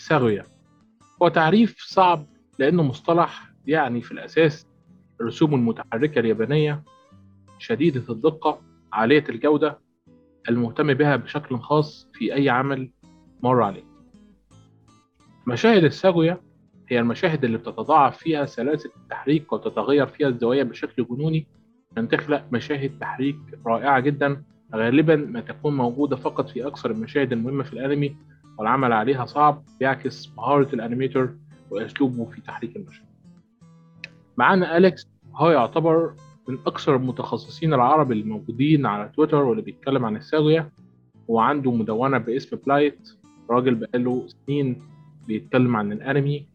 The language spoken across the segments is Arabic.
الساغويا هو تعريف صعب لأنه مصطلح يعني في الأساس الرسوم المتحركة اليابانية شديدة الدقة عالية الجودة المهتم بها بشكل خاص في أي عمل مر عليه مشاهد الساغويا هي المشاهد اللي بتتضاعف فيها سلاسل التحريك وتتغير فيها الزوايا بشكل جنوني أن تخلق مشاهد تحريك رائعة جدا غالبا ما تكون موجودة فقط في أكثر المشاهد المهمة في الأنمي والعمل عليها صعب بيعكس مهارة ال animator وأسلوبه في تحريك المشهد معانا أليكس هو يعتبر من أكثر المتخصصين العرب الموجودين على تويتر واللي بيتكلم عن الساكوغا وعنده مدونة باسم بلايت راجل بقاله سنين بيتكلم عن الأنمي.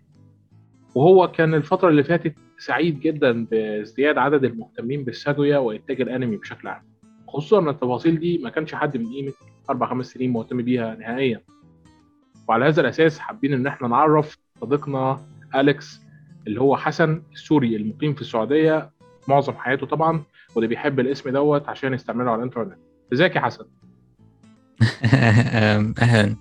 وهو كان الفترة اللي فاتت سعيد جدا بازدياد عدد المهتمين بالساكوغا وإنتاج الأنمي بشكل عام. خصوصا ان التفاصيل دي ما كانش حد من قيمة أربع خمس سنين مهتم بيها نهائيا. وعلى هذا الأساس حابين إن إحنا نعرف صديقنا أليكس اللي هو حسن السوري المقيم في السعودية معظم حياته طبعا واللي بيحب الاسم دوت عشان يستعمله على الإنترنت. إزيك يا حسن؟ أهلا.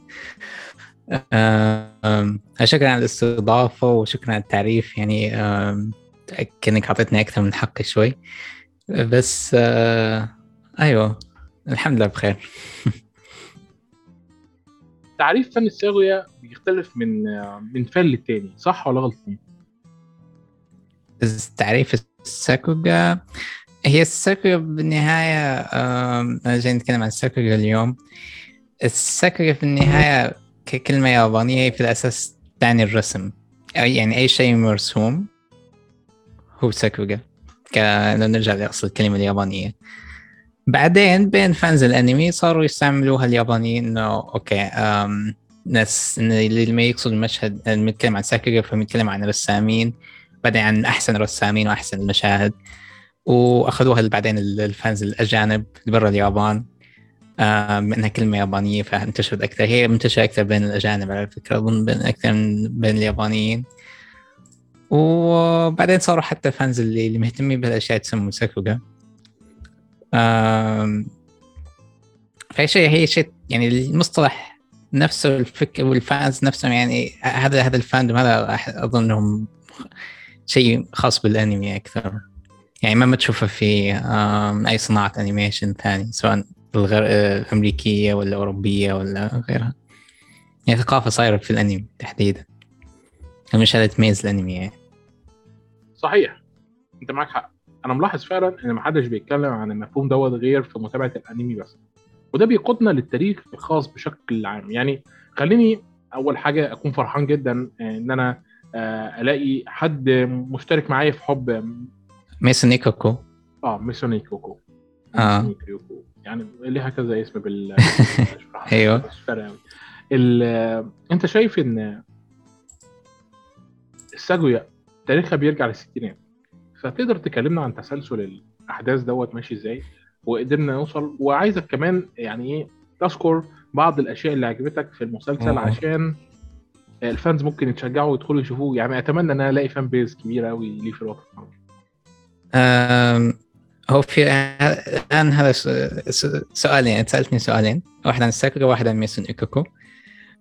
شكرا على الاستضافة وشكرا على التعريف. يعني كأنك أعطيتني أكثر من حقي شوي. بس أيوه الحمد لله بخير. تعريف فن الساغويا بيختلف من من فن للتاني صح ولا غلط؟ تعريف الساكوغا هي الساكوغا بالنهاية أنا جاي نتكلم عن الساكوغا اليوم. الساكوغا في النهاية ككلمة يابانية في الأساس تعني الرسم. يعني أي شيء مرسوم هو ساكوغا. لو نرجع لأصل الكلمة اليابانية. بعدين بين fans الانمي صاروا يستعملوها اليابانيين إنه okay ناس اللي لما يقصد المشهد نتكلم عن ساكوغا فهم يتكلم عن رسامين بعدين عن أحسن رسامين وأحسن المشاهد. وأخذوها بعدين ال fans الأجانب برا اليابان. إنها كلمة يابانية فانتشرت أكثر. هي منتشرة أكثر بين الأجانب على فكرة أظن بين أكثر من بين اليابانيين. وبعدين صاروا حتى ال fans اللي, اللي مهتمين بهالأشياء تسموا ساكوغا. فهي شيء هي شيء يعني المصطلح نفسه الفكر وال fans نفسهم يعني هذا هذا ال fandom هذا أظن إنهم شيء خاص بالأنمي أكثر. يعني ما تشوفه في أي صناعة animation ثاني سواء الامريكيه ولا أوروبية ولا غيرها. يعني ثقافة صايرة في الأنمي تحديدا. مش هذا تميز الأنمي يعني. صحيح. أنت معك حق. أنا ملاحظ فعلا إن ما حدش بيتكلم عن المفهوم دوت غير في متابعة الأنمي بس. وده بيقودنا للتاريخ الخاص بشكل عام. يعني خليني أول حاجة أكون فرحان جدا إن أنا ألاقي حد مشترك معايا في حب ميسون إيكوكو. آه ميسون إيكوكو. آه. يعني ليها كذا اسم بال أيوه. ال... أنت شايف إن الساكوغا تاريخها بيرجع للستينات؟ فتقدر تكلمنا عن تسلسل الأحداث دوت ماشي إزاي؟ وقدرنا نوصل وعايزك كمان يعني إيه تذكر بعض الأشياء اللي عجبتك في المسلسل. عشان ال fans ممكن يتشجعوا ويدخلوا يشوفوه. يعني أتمنى إن أنا ألاقي fan base كبيرة قوي ليه في الوطن هو في الآن هذا سؤالين انت سألتني سؤالين. واحد عن الساكوغا وواحد عن ميسون إيكوكو.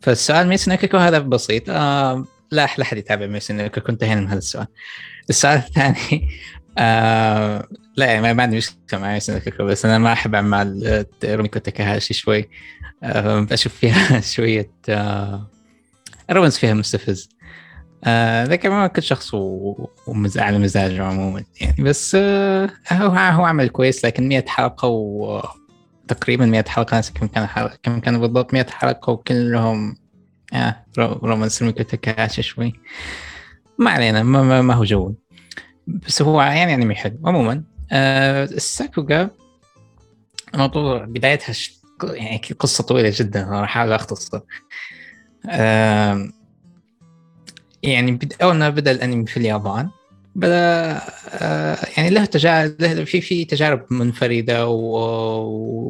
فالسؤال ميسون إيكوكو هذا بسيط. آه لا لا أحد يتابع ميسون إيكوكو انتهينا من هذا السؤال. السؤال الثاني آه لا يعني ما عندي مشكلة مع ايكوكو بس أنا ما أحب أعمال روميكو تاكاهاشي شوي. آه أشوف فيها شوية آه ال romance فيها مستفز. آه ما كل شخص ومز... على مزاجه عموما يعني. بس آه هو هو عمل كويس لكن 100 حلقة وتقريبا 100 حلقة ناسي كم كان كم كان بالضبط 100 حلقة وكلهم آه romance روميكو تاكاهاشي شوي. ما علينا ما, ما, ما هو جو بس هو يعني يعني حلو عموما آه الساكوغا موضوع بدايتها ش... يعني قصة طويلة جدا راح احاول أختصر آه يعني بد... أول ما بدأ الأنمي في اليابان بدأ آه يعني له تجارب له في في تجارب منفردة.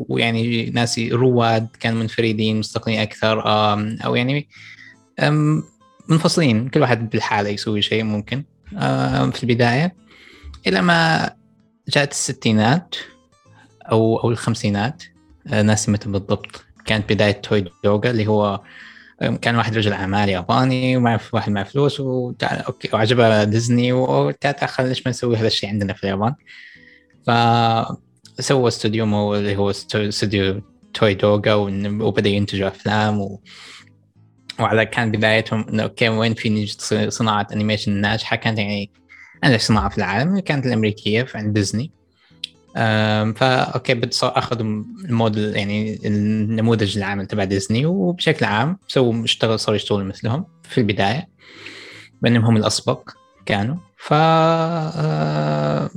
ويعني ناس رواد كانوا منفردين مستقلين أكثر أو يعني منفصلين كل واحد بحاله يسوي شيء ممكن آه في البداية إلى ما جاءت الستينات أو أو الخمسينات آه ناسي متى بالضبط كانت بداية توي دوغا اللي هو كان واحد رجل أعمال ياباني ومع واحد مع فلوس وتعال okay وعجبه ديزني وتعال خلينا ليش ما نسوي هذا الشيء عندنا في اليابان فسوى استوديو اللي هو استوديو توي دوغا وبدأ ينتجوا أفلام. وعلى كان بدايتهم إنه okay وين في صناعة animation ناجحة كانت يعني أنا صناعة في العالم كانت الأمريكية عند ديزني. فا okay اخذوا الموديل يعني النموذج العام تبع ديزني وبشكل عام سووا اشتغل صاروا يشتغلوا مثلهم في البداية بانهم هم الأسبق كانوا. ف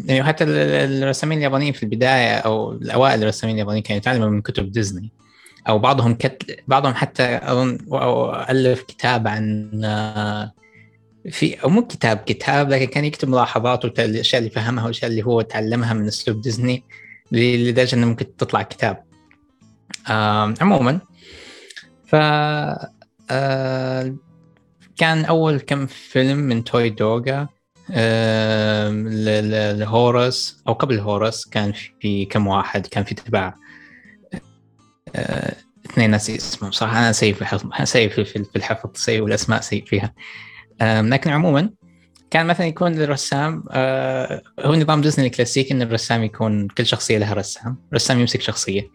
يعني حتى الرسامين اليابانيين في البداية أو الأوائل الرسامين اليابانيين كانوا يتعلموا من كتب ديزني. أو بعضهم كت... بعضهم حتى أظن ألف كتاب عن في أو مو كتاب كتاب لكن كان يكتب ملاحظات والاشياء اللي فهمها والاشياء اللي هو تعلمها من أسلوب ديزني لدرجة إنه ممكن تطلع كتاب. عموما ف كان أول كم فيلم من توي دوغا لهورس أو قبل هورس كان في كم واحد كان في تبع اثنين ناسي اسمهم صراحة أنا سيء في الحفظ سيء في الحفظ سيء والأسماء سيء فيها. لكن عموما كان مثلا يكون الرسام آه هو نظام ديزني الكلاسيكي إن الرسام يكون كل شخصية لها رسام، الرسام يمسك شخصية.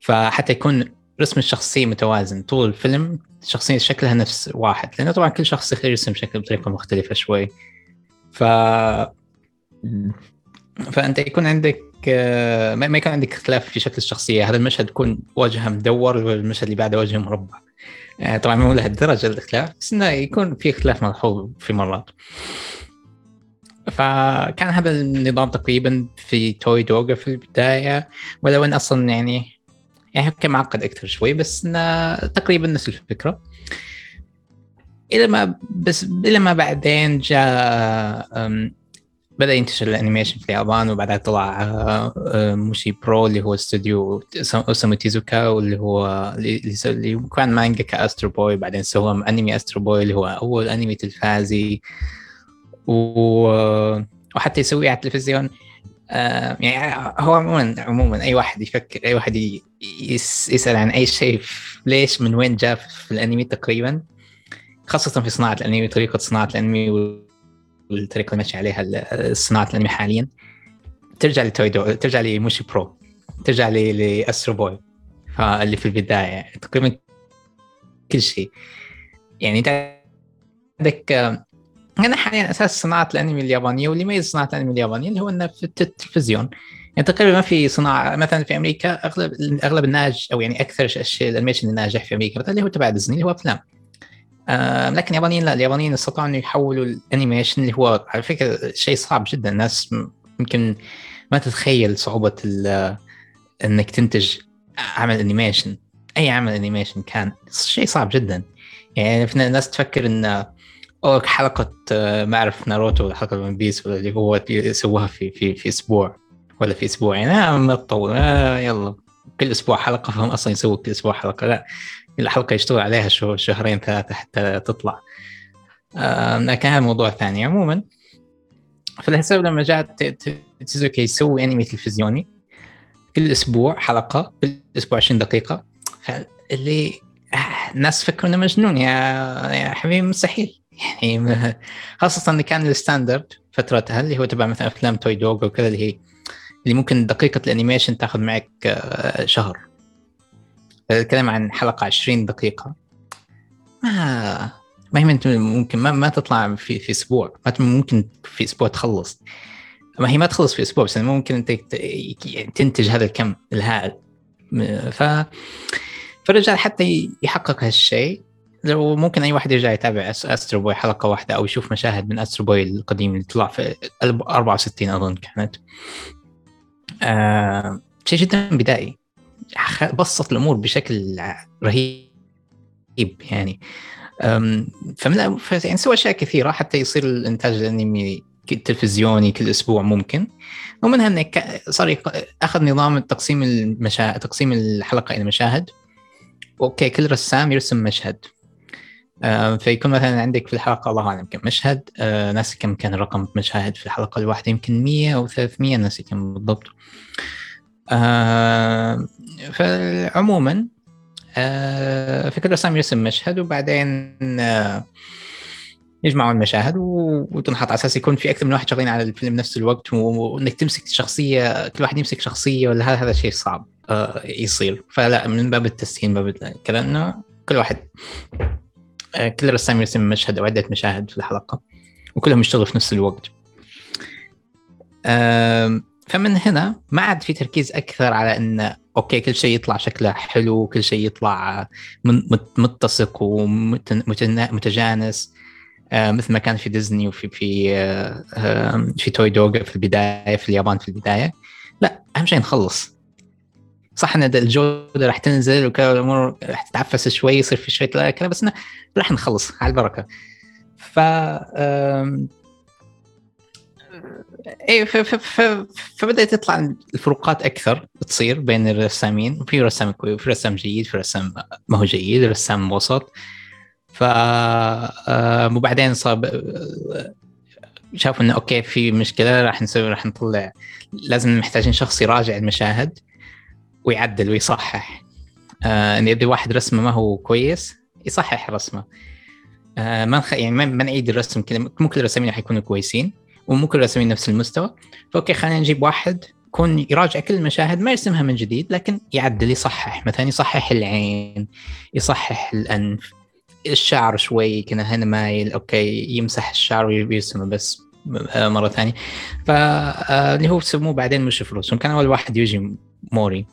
فحتى يكون رسم الشخصية متوازن طول الفيلم الشخصية شكلها نفس واحد لأنه طبعا كل شخص يرسم شكل بطريقة مختلفة شوي. ف فأنت يكون عندك آه، ما يكون عندك اختلاف في شكل الشخصية. هذا المشهد يكون وجهه مدور والمشهد اللي بعده وجهه مربع؟ آه، طبعا مو لهالدرجة الاختلاف بس إنه يكون في اختلاف ملحوظ في مرات. فكان هذا النظام تقريبا في توي دوغا في البداية ولو إن أصلا يعني يعني كان معقد أكثر شوي بس إنه تقريبا نفس الفكرة. إلى ما بس إلى ما بعدين جاء بدأ ينتشر ال animation في اليابان وبعدها طلع آه، آه، موشي برو اللي هو استوديو أوسامو تيزوكا واللي هو اللي كان مانجاكا أسترو بوي بعدين سوى أنمي أسترو بوي اللي هو أول أنمي تلفازي. و... وحتى يسويه على التلفزيون آه يعني هو عموما عموما أي واحد يفكر أي واحد يسأل عن أي شيء ليش من وين جاء في الأنمي تقريبا خاصة في صناعة الأنمي طريقة صناعة الأنمي والطريقة اللي ماشي عليها صناعه الانمي حاليا. ترجع لتويدو ترجع لموشي برو ترجع لأسترو بوي. فاللي في البداية تقريبا كل شيء. يعني عندك أنا حاليا أساس صناعة الأنمي اليابانية واللي يميز صناعة الأنمي اليابانية اللي هو إنه في التلفزيون. يعني تقريبا ما في صناعة مثلا في أمريكا أغلب أغلب الناج أو يعني أكثر الشيء ال animation الناجح في أمريكا مثلا اللي هو تبع ديزني اللي هو أفلام. آه لكن اليابانيين لا اليابانيين استطاعوا انه يحولوا ال animation اللي هو على فكرة شيء صعب جدا. الناس يمكن ما تتخيل صعوبة إنك تنتج عمل animation. أي عمل animation كان. شيء صعب جدا. يعني في ناس تفكر إن أو حلقة آه، ما أعرف ناروتو ولا حلقة ون بيس ولا اللي هو يسووها في في في أسبوع. ولا في أسبوعين. آه ما تطول. آه يلا. كل أسبوع حلقة فهم أصلا يسووا كل أسبوع حلقة. لا. الحلقة يشتغل عليها شهر شهرين ثلاثة حتى تطلع. لكن هذا موضوع ثاني. عموما فالحساب لما جاء تيزوكا يسوي أنمي تلفزيوني كل أسبوع حلقة كل أسبوع 20 دقيقة. اللي الناس فكروا إنه مجنون يا يا حبيبي مستحيل يعني خاصة انه كان ال standard فترتها اللي هو تبع مثلا أفلام توي دوغا وكذا اللي هي اللي ممكن دقيقة ال animation تاخذ معك آه، شهر. الكلام عن حلقة 20 دقيقة. ما ما هي ممكن ما, ما تطلع في في أسبوع. ما ممكن في أسبوع تخلص. ما هي ما تخلص في أسبوع بس ممكن أنت تنتج هذا الكم الهائل. ف فالرجال حتى يحقق هالشيء. لو ممكن أي واحد يرجع يتابع استرو بوي حلقة واحدة أو يشوف مشاهد من استرو بوي القديم اللي طلع في 64 أظن كانت. آه شيء جدا بدائي. بسط الأمور بشكل رهيب يعني. فمن يعني سوى أشياء كثيرة حتى يصير الإنتاج الأنمي تلفزيوني كل أسبوع ممكن. ومنها إنه صار أخذ نظام تقسيم المشا... تقسيم الحلقة إلى مشاهد. أوكي كل رسام يرسم مشهد. فيكون مثلا عندك في الحلقة الله أعلم كم مشهد. آه ناسي كم كان رقم مشاهد في الحلقة الواحدة يمكن 100 أو 300 ناسي كم بالضبط. آه فعموما آه فكل رسام يرسم مشهد وبعدين آه يجمعوا المشاهد وتنحط على أساس يكون في أكثر من واحد شغالين على الفيلم نفس الوقت وإنك تمسك شخصية كل واحد يمسك شخصية ولا هذا هذا شيء صعب آه يصير. فلا من باب التسهيل باب كذا إنه كل واحد آه كل رسام يرسم مشهد أو عدة مشاهد في الحلقة وكلهم يشتغلوا في نفس الوقت. آه فمن هنا ما عاد في تركيز أكثر على انه أوكي كل شيء يطلع شكله حلو وكل شيء يطلع متسق ومتجانس آه مثل ما كان في ديزني وفي في آه في توي دوغ في البداية في اليابان في البداية. لا أهم شيء نخلص. صح إن الجودة راح تنزل وكذا الأمور راح تتعفس شوي يصير في شوية كذا بس راح نخلص على البركة. ف اي فبدأت تطلع الفروقات أكثر تصير بين الرسامين. في رسام كويس في رسام جيد في رسام ما هو جيد رسام وسط. ف وبعدين صاب شافوا إنه okay في مشكلة راح نسوي راح نطلع. لازم محتاجين شخص يراجع المشاهد ويعدل ويصحح. آه إن اذا واحد رسمه ما هو كويس يصحح رسمه. آه ما نخ... يعني ما نعيد الرسم كذا مو كل الرسامين راح يكونوا كويسين. ومو كل الرسامين نفس المستوى. ف okay خلينا نجيب واحد يكون يراجع كل المشاهد ما يرسمها من جديد لكن يعدل يصحح مثلا يصحح العين يصحح الأنف الشعر شوي كنا هنا مايل أوكي يمسح الشعر ويرسمه بس مرة ثانية. فاللي هو سموه بعدين مش فلوس كان أول واحد يجي موري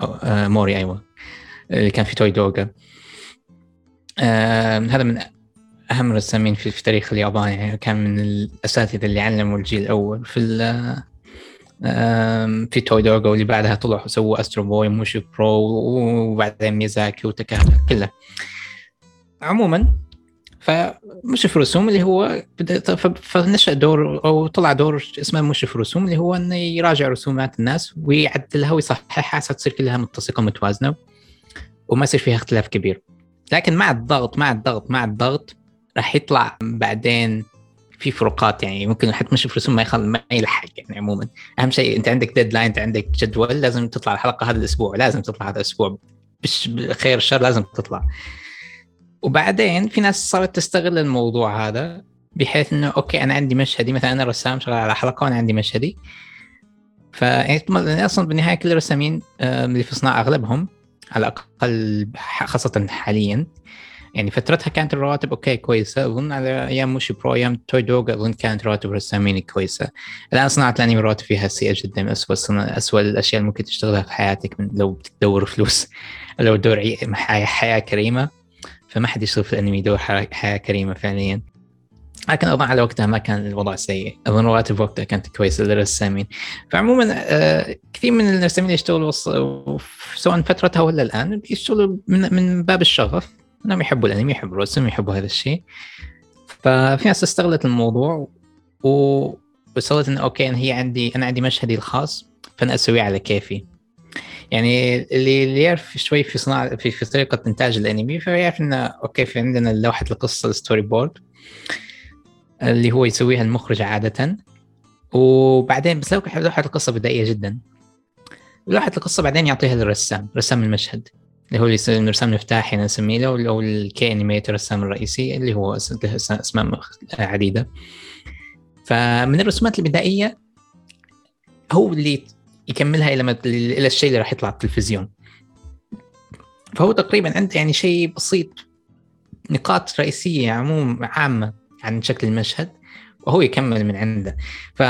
أو موري أيوه اللي كان في توي دوغا. هذا من أهم الرسامين في, في تاريخ اليابان يعني كان من الأساتذة اللي علموا الجيل الأول. في في توي دوغا واللي بعدها طلعوا سووا أسترو بوي موشي برو وبعدين ميزاكي وتكاهلا كله. عموما فمشرف رسوم اللي هو فنشأ دور أو طلع دور اسمه مشرف رسوم اللي هو إنه يراجع رسومات الناس ويعدلها ويصححها حتى تصير كلها متسقه ومتوازنه وما يصير فيها اختلاف كبير. لكن مع الضغط مع الضغط مع الضغط راح يطلع بعدين في فروقات يعني ممكن حتى مشرف رسوم ما يخل ما يلحق يعني عموما. أهم شيء أنت عندك ديدلاين أنت عندك جدول لازم تطلع الحلقة هذا الأسبوع لازم تطلع هذا الأسبوع. مش خير الشر لازم تطلع. وبعدين في ناس صارت تستغل الموضوع هذا بحيث إنه okay أنا عندي مشهدي مثلا أنا رسام شغال على حلقة وأنا عندي مشهدي. ف يعني أصلا بالنهاية كل الرسامين اللي في صناعة أغلبهم على الأقل خاصة حاليا يعني فترتها كانت الرواتب okay كويسة أظن على أيام موشي برو أيام توي دوغا أظن كانت رواتب الرسامين كويسة. الآن صناعة الأنمي رواتب فيها سيئة جدا اسوء اسوء الأشياء اللي ممكن تشتغلها في حياتك من لو بتدور فلوس لو تدور حياة كريمة. فما حد يشتغل في الأنمي يدور حياة كريمة فعليا. لكن أظن على وقتها ما كان الوضع سيء. أظن رواتب وقتها كانت كويسة للرسامين. فعموما آه، كثير من الرسامين يشتغلوا سواء فترتها ولا الآن يشتغلوا من, من باب الشغف. انهم يحبوا الأنمي يحبوا الرسم يحبوا هذا الشيء. ففي ناس استغلت الموضوع و وصلت إنه أوكي أنا هي عندي أنا عندي مشهدي الخاص فأنا أسويه على كيفي. يعني اللي اللي يعرف شوي في صناعة في, في طريقة إنتاج الأنمي فيعرف إنه okay في عندنا لوحة القصة ال storyboard اللي هو يسويها المخرج عادة. وبعدين بس لوحة القصة بدائية جدا. لوحة القصة بعدين يعطيها للرسام رسام المشهد. اللي هو اللي الرسام المفتاحي نسميه له أو ال key animator الرسام الرئيسي اللي هو أسماء عديدة فمن الرسومات البدائية هو اللي يكملها إلى. إلى الشيء اللي راح يطلع على التلفزيون فهو تقريبا عنده يعني شيء بسيط نقاط رئيسية عموم عامة عن شكل المشهد وهو يكمل من عنده ف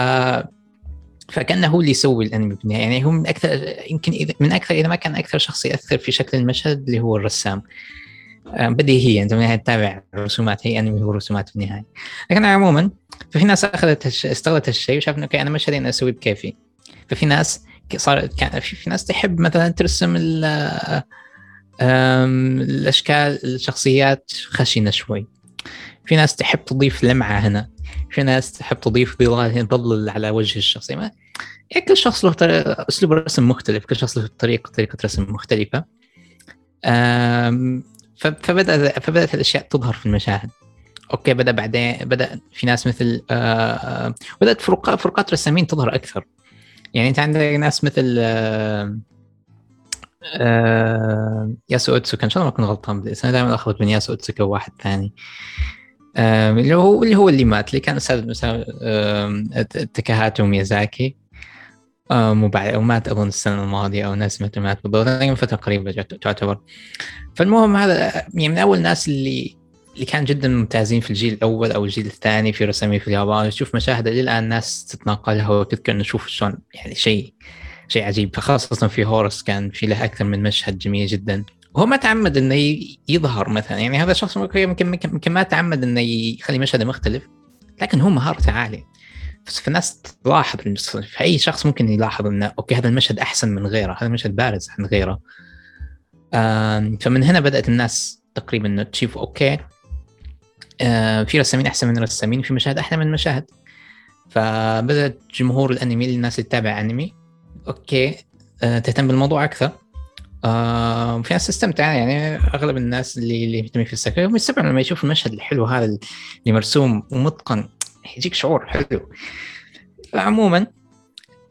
فكأنه هو اللي يسوي الأنمي بالنهايه يعني هو من أكثر يمكن من أكثر إذا ما كان أكثر شخص يأثر في شكل المشهد اللي هو الرسام. بديهيا انت بالنهايه تتابع رسومات هي أنمي هو رسومات في النهايه لكن عموما ففي ناس أخذت استغلت هالشيء وشافت انه أنا مشهدي أنا اسويه بكيفي. ففي ناس صار كان في ناس تحب مثلا ترسم الأشكال الشخصيات خشنة شوي. في ناس تحب تضيف لمعة هنا في ناس تحب تضيف ظل على وجه الشخص. يعني كل شخص له أسلوب رسم مختلف كل شخص له طريقه طريقة رسم مختلفة. فبدأ فبدأت الأشياء تظهر في المشاهد. أوكي بدأ بعدين بدأ في ناس مثل بدأت فروقات فروقات رسامين تظهر أكثر. يعني أنت عندك ناس مثل آه ياسو أوتسوكا إن شاء الله ما أكون غلطان بالاسم دائما اخلط بين ياسو أوتسوكا وواحد ثاني. آه اللي هو اللي هو اللي مات اللي كان أستاذ مثلا ميازاكي وبعد ومات أظن السنة الماضية أو ناس مات مات بالضبط. فترة قريبة تعتبر. فالمهم هذا يعني من أول الناس اللي اللي كان جدا ممتازين في الجيل الأول أو الجيل الثاني في رسامي في اليابان. تشوف مشاهد للان ناس تتناقلها وتذكر إنه شوف شلون يعني شيء شيء عجيب. خاصة في هورس كان في له أكثر من مشهد جميل جدا. هو ما تعمد إنه يظهر مثلا. يعني هذا الشخص يمكن يمكن ما تعمد إنه يخلي مشهده مختلف لكن هو مهارته عالية. فالناس تلاحظ في أي شخص ممكن يلاحظ إنه okay هذا المشهد أحسن من غيره هذا المشهد بارز عن غيره. فمن هنا بدأت الناس تقريبا تشوف okay في رسامين أحسن من رسامين في مشاهد أحلى من مشاهد. فبدأت جمهور الأنمي الناس اللي تتابع أنمي okay آه، تهتم بالموضوع أكثر. آه في ناس تستمتع يعني أغلب الناس اللي اللي مهتمين في الساكوغا هم يستمتعوا لما يشوف المشهد الحلو هذا اللي مرسوم ومتقن. يجيك شعور حلو. عموما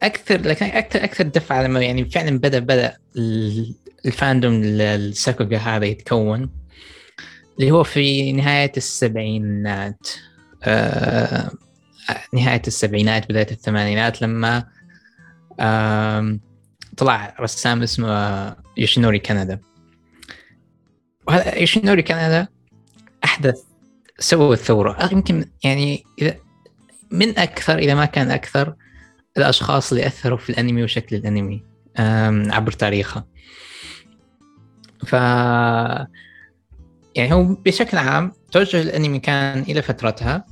أكثر لكن أكثر أكثر دفعة لما يعني فعلا بدا بدأ ال fandom الساكوغا هذا يتكون اللي هو في نهاية السبعينات. آه نهاية السبعينات بداية الثمانينات لما طلع رسام اسمه يوشينوري كانادا. وهذا يوشينوري كانادا أحدث سوى الثورة. يمكن يعني إذا من أكثر إذا ما كان أكثر الأشخاص اللي أثروا في الأنمي وشكل الأنمي عبر تاريخه. ف يعني هو بشكل عام توجه الأنمي كان إلى فترتها.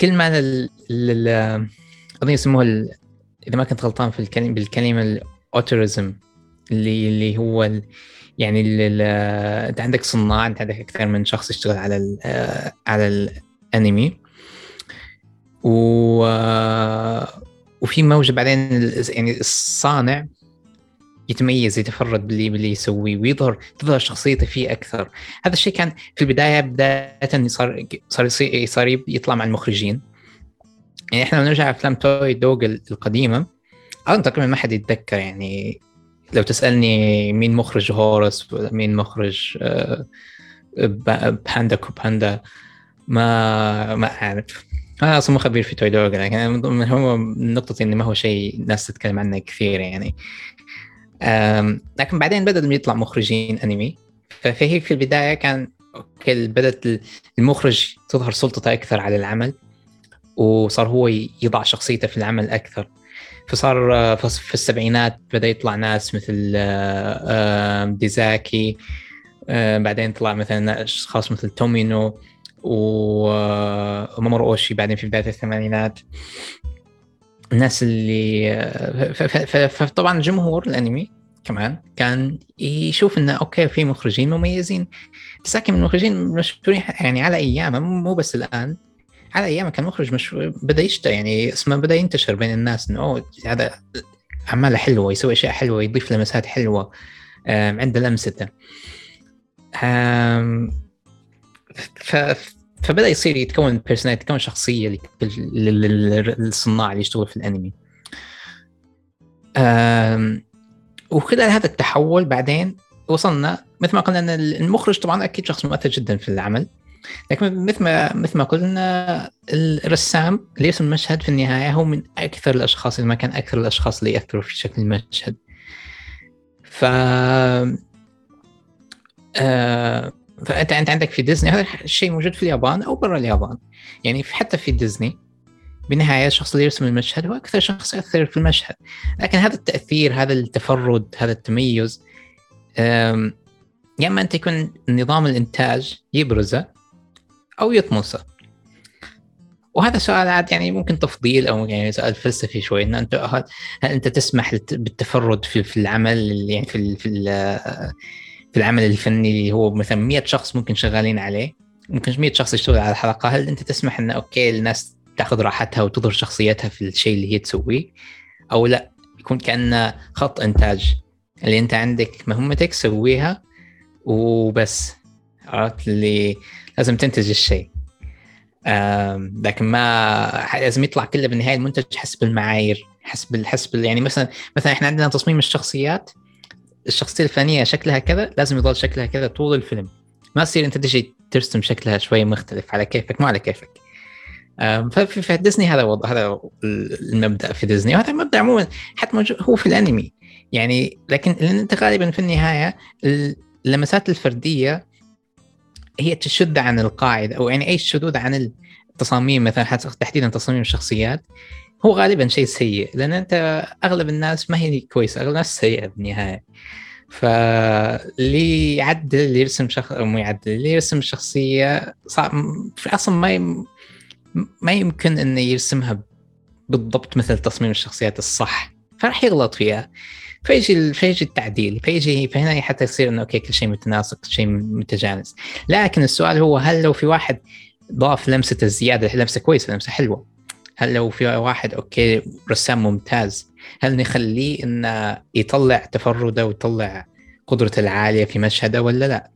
كل ما لل اظن يسموها إذا ما كنت غلطان في الكلمة بالكلمة الأوتوريزم اللي اللي هو ال يعني أنت عندك صناع أنت عندك أكثر من شخص يشتغل على على الأنمي. و وفي موجة بعدين يعني الصانع يتميز يتفرد باللي باللي يسويه ويظهر تظهر شخصيته فيه أكثر. هذا الشيء كان في البداية بداية صار صار صار يطلع مع المخرجين. يعني إحنا لو نرجع أفلام توي دوغ القديمة أظن تقريبا ما حد يتذكر يعني لو تسألني مين مخرج هورس مين مخرج آه، باندا كوباندا ما ما أعرف. أنا أصلا مو خبير في توي دوغ لكن هو نقطة إنه ما هو شيء الناس تتكلم عنه كثير يعني. لكن بعدين بدأ يطلع مخرجين أنمي. فهي في البداية كان بدأت المخرج تظهر سلطته أكثر على العمل. وصار هو يضع شخصيته في العمل أكثر. فصار آه، في السبعينات بدأ يطلع ناس مثل آه، آه، ديزاكي بعدين طلع مثلا أشخاص مثل تومينو ومامورو أوشي بعدين في بداية الثمانينات. الناس اللي فطبعا جمهور الأنمي كمان كان يشوف إنه okay في مخرجين مميزين. ديزاكي من المخرجين مشهورين يعني على أيامه مو بس الآن. على أيام كان مخرج مش بدأ يشتغل يعني اسمه بدأ ينتشر بين الناس إنه أوه هذا أعماله حلوة يسوي أشياء حلوة يضيف لمسات حلوة عنده لمسته ف فبدأ يصير يتكون بيرسوناليتي يتكون شخصية للصناع اللي يشتغلوا في الأنمي. وخلال هذا التحول بعدين وصلنا مثل ما قلنا إن المخرج طبعا أكيد شخص مؤثر جدا في العمل. لكن مثل ما مثل ما قلنا الرسام اللي يرسم المشهد في النهاية هو من أكثر الأشخاص اللي ما كان أكثر الأشخاص اللي يأثروا في شكل المشهد. ف آه... فانت أنت عندك في ديزني هذا الشيء موجود في اليابان أو برا اليابان. يعني حتى في ديزني بالنهاية الشخص اللي يرسم المشهد هو أكثر شخص يأثر في المشهد. لكن هذا التأثير هذا التفرد هذا التميز يا إما انت يكون نظام الإنتاج يبرزه أو يطمسه وهذا سؤال عاد يعني ممكن تفضيل أو يعني سؤال فلسفي شوي إن أنت هل أنت تسمح بالتفرد في, في العمل يعني في في في العمل الفني اللي هو مثلا 100 شخص ممكن شغالين عليه ممكن 100 شخص يشتغل على الحلقة هل أنت تسمح إن أوكي الناس تأخذ راحتها وتظهر شخصيتها في الشيء اللي هي تسويه؟ أو لا يكون كانه خط إنتاج اللي أنت عندك مهمتك سويها وبس. عرفت؟ اللي لازم تنتج الشيء. لكن ما لازم يطلع كله بالنهاية المنتج حسب المعايير حسب حسب يعني مثلا مثلا إحنا عندنا تصميم الشخصيات الشخصية الفلانيه شكلها كذا لازم يضل شكلها كذا طول الفيلم. ما يصير أنت تجي ترسم شكلها شوي مختلف على كيفك مو على كيفك. ففي في ديزني هذا وضع هذا المبدأ في ديزني. وهذا المبدا عموما حتى موجود هو في الأنمي. يعني لكن أنت غالبا في النهاية اللمسات الفردية هي تشد عن القاعدة أو يعني أي شذوذ عن التصاميم مثلا حتى تحديدا تصاميم الشخصيات هو غالبا شيء سيء لأن أنت أغلب الناس ما هي كويسة أغلب الناس سيئة بالنهاية. فاللي يعدل اللي يرسم شخص مو يعدل اللي يرسم الشخصية صعب في أصلا ما يم... ما يمكن إنه يرسمها بالضبط مثل تصميم الشخصيات الصح فراح يغلط فيها. فيجي فيجي التعديل فيجي فهنا حتى يصير إنه أوكي كل شيء متناسق كل شيء متجانس. لكن السؤال هو هل لو في واحد ضاف لمسة الزيادة لمسة كويسة لمسة حلوة هل لو في واحد okay رسام ممتاز هل نخليه إنه يطلع تفرده ويطلع قدرته العالية في مشهده ولا لا؟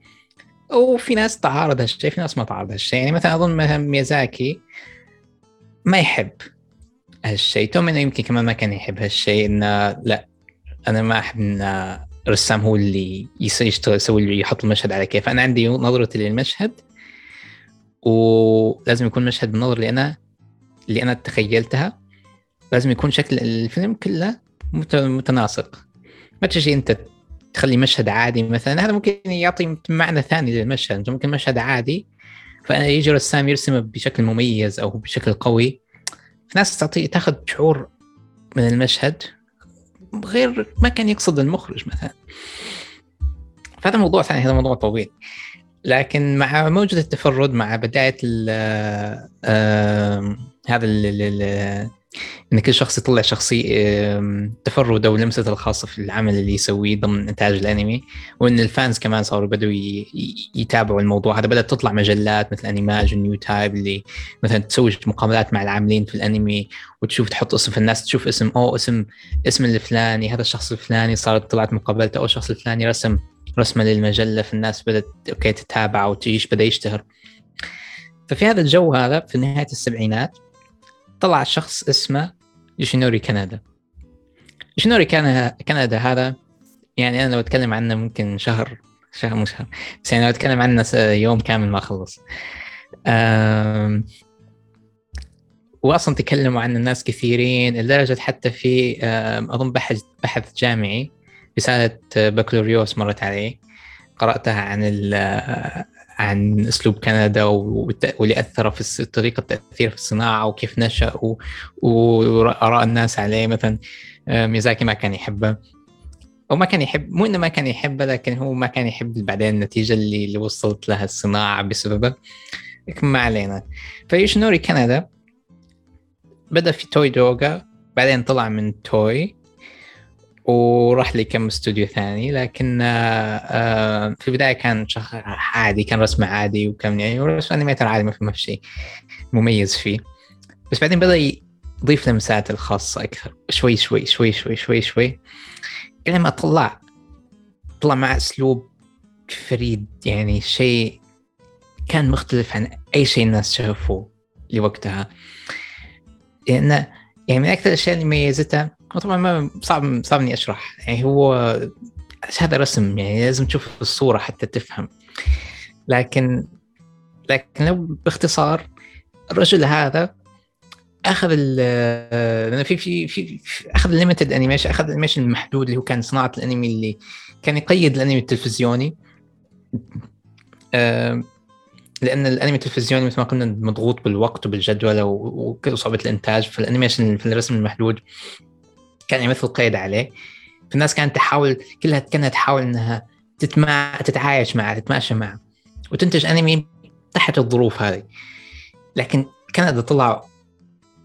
وفي ناس تعارض هالشيء في ناس ما تعارض هالشيء. يعني مثلا أظن مثلا ميازاكي ما يحب هالشيء. تومينو يمكن كمان ما كان يحب هالشيء إنه لا أنا ما أحب إن الرسام هو اللي يشتغل يسوي اللي يحط المشهد على كيف أنا عندي نظرتي للمشهد ولازم يكون مشهد بالنظر اللي أنا اللي أنا تخيلتها. لازم يكون شكل الفيلم كله متناسق. ما تجي أنت تخلي مشهد عادي مثلا. هذا ممكن يعطي معنى ثاني للمشهد. ممكن مشهد عادي فأنا يجي رسام يرسمه بشكل مميز أو بشكل قوي. في ناس تعطي تاخذ شعور من المشهد. غير ما كان يقصد المخرج مثلا. فهذا موضوع ثاني هذا موضوع طويل. لكن مع موجة التفرد مع بداية هذا إن كل شخص يطلع شخصي تفرده ولمسته الخاصة في العمل اللي يسويه ضمن إنتاج الأنمي وإن ال fans كمان صاروا بدوا يتابعوا الموضوع هذا بدأت تطلع مجلات مثل انيماج نيو تايب اللي مثلا تسوي مقابلات مع العاملين في الأنمي وتشوف تحط اسم في الناس تشوف اسم أو اسم اسم الفلاني هذا الشخص الفلاني صارت طلعت مقابلته أو الشخص الفلاني رسم رسمة للمجلة في الناس بدأت okay تتابع وتعيش بدأ يشتهر. ففي هذا الجو هذا في نهاية السبعينات طلع شخص اسمه يوشينوري كنادا. يوشينوري كنادا هذا يعني أنا لو أتكلم عنه ممكن شهر شهر مو شهر بس يعني لو أتكلم عنه يوم كامل ما أخلص. واصلا تكلموا عنه الناس كثيرين لدرجة حتى في أظن بحث بحث جامعي رسالة بكالوريوس مرت علي قرأتها عن عن أسلوب كندا واللي أثر في طريقة التاثير في الصناعة وكيف نشأ واراء الناس عليه. مثلا آه، ميزاكي ما كان يحبه. أو ما كان يحب مو إنه ما كان يحبه لكن هو ما كان يحب بعدين النتيجة اللي, اللي وصلت لها الصناعة بسببه. لكن ما علينا. فيوشينوري كنادا؟ بدأ في توي دوغا بعدين طلع من توي. وراح لي كم استوديو ثاني لكن آه، آه، في البداية كان عادي كان رسمه عادي وكان يعني رسم animator عادي ما في شيء مميز فيه. بس بعدين بدأ يضيف لمسات الخاصة أكثر شوي شوي شوي شوي شوي شوي إلى ما طلع طلع مع أسلوب فريد يعني شيء كان مختلف عن أي شيء الناس شافوه لوقتها. لأنه يعني من أكثر الأشياء اللي ميزتها طبعا ما صعب صعب إني أشرح. يعني هو هذا رسم يعني لازم تشوف الصورة حتى تفهم. لكن لكن لو باختصار الرجل هذا أخذ لأنه في في في أخذ ال limited animation أخذ ال animation المحدود اللي هو كان صناعة الأنمي اللي كان يقيد الأنمي التلفزيوني. لأن الأنمي التلفزيوني مثل ما قلنا مضغوط بالوقت وبالجدول وصعوبة الإنتاج فال animation في الرسم المحدود كان يمثل قيد عليه. فالناس كانت تحاول كلها كانت تحاول إنها تتمع... تتعايش معه تتماشى معه. وتنتج أنمي تحت الظروف هذه. لكن كنادا طلع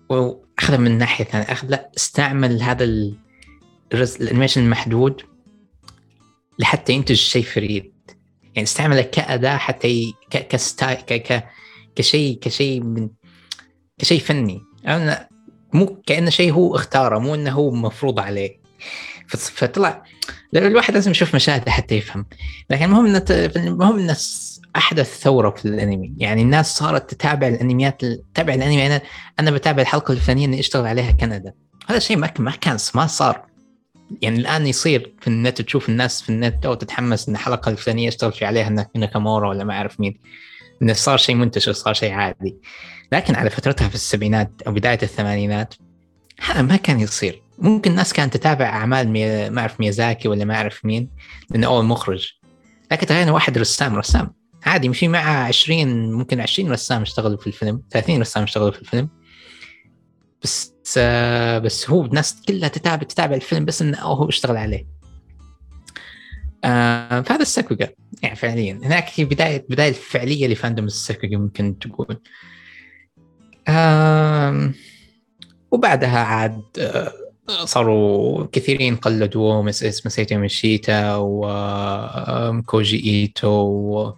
واخذ من ناحية ثانية. أخذ لا استعمل هذا الرز... ال animation المحدود لحتى ينتج شيء فريد. يعني استعمله كأداة حتى ي... ك... ك sty ك... ك... كشيء كشيء من كشيء فني. أنا مو كأنه شيء هو اختاره مو إنه هو مفروض عليه. فطلع الواحد لازم يشوف مشاهده حتى يفهم. لكن المهم ان المهم ان أحدث ثورة في الأنمي. يعني الناس صارت تتابع الأنميات تتابع الأنمي. أنا أنا بتابع الحلقة الفلانيه اللي أشتغل عليها كندا. هذا شيء ما ما كان ما صار. يعني الآن يصير في النت تشوف الناس في النت أو تتحمس إن الحلقة الفلانيه أشتغل في عليها ناكامورا ولا ما أعرف مين. انه صار شيء منتشر صار شيء عادي. لكن على فترتها في السبعينات أو بداية الثمانينات هذا ما كان يصير. ممكن الناس كانت تتابع أعمال مي... ما أعرف ميازاكي ولا ما أعرف مين لأنه أول مخرج. لكن تخيل واحد رسام رسام. عادي في معه 20 ممكن 20 رسام اشتغلوا في الفيلم 30 رسام اشتغلوا في الفيلم. بس بس هو الناس كلها تتابع تتابع الفيلم بس إنه هو اشتغل عليه. آه فهذا الساكوغا يعني فعليا. هناك هي بداية بداية الفعليه لفاندوم الساكوغا ممكن تقول. وبعدها عاد آه صاروا كثيرين قلدوه مثل مسيتو مشيتا وكوجي إيتو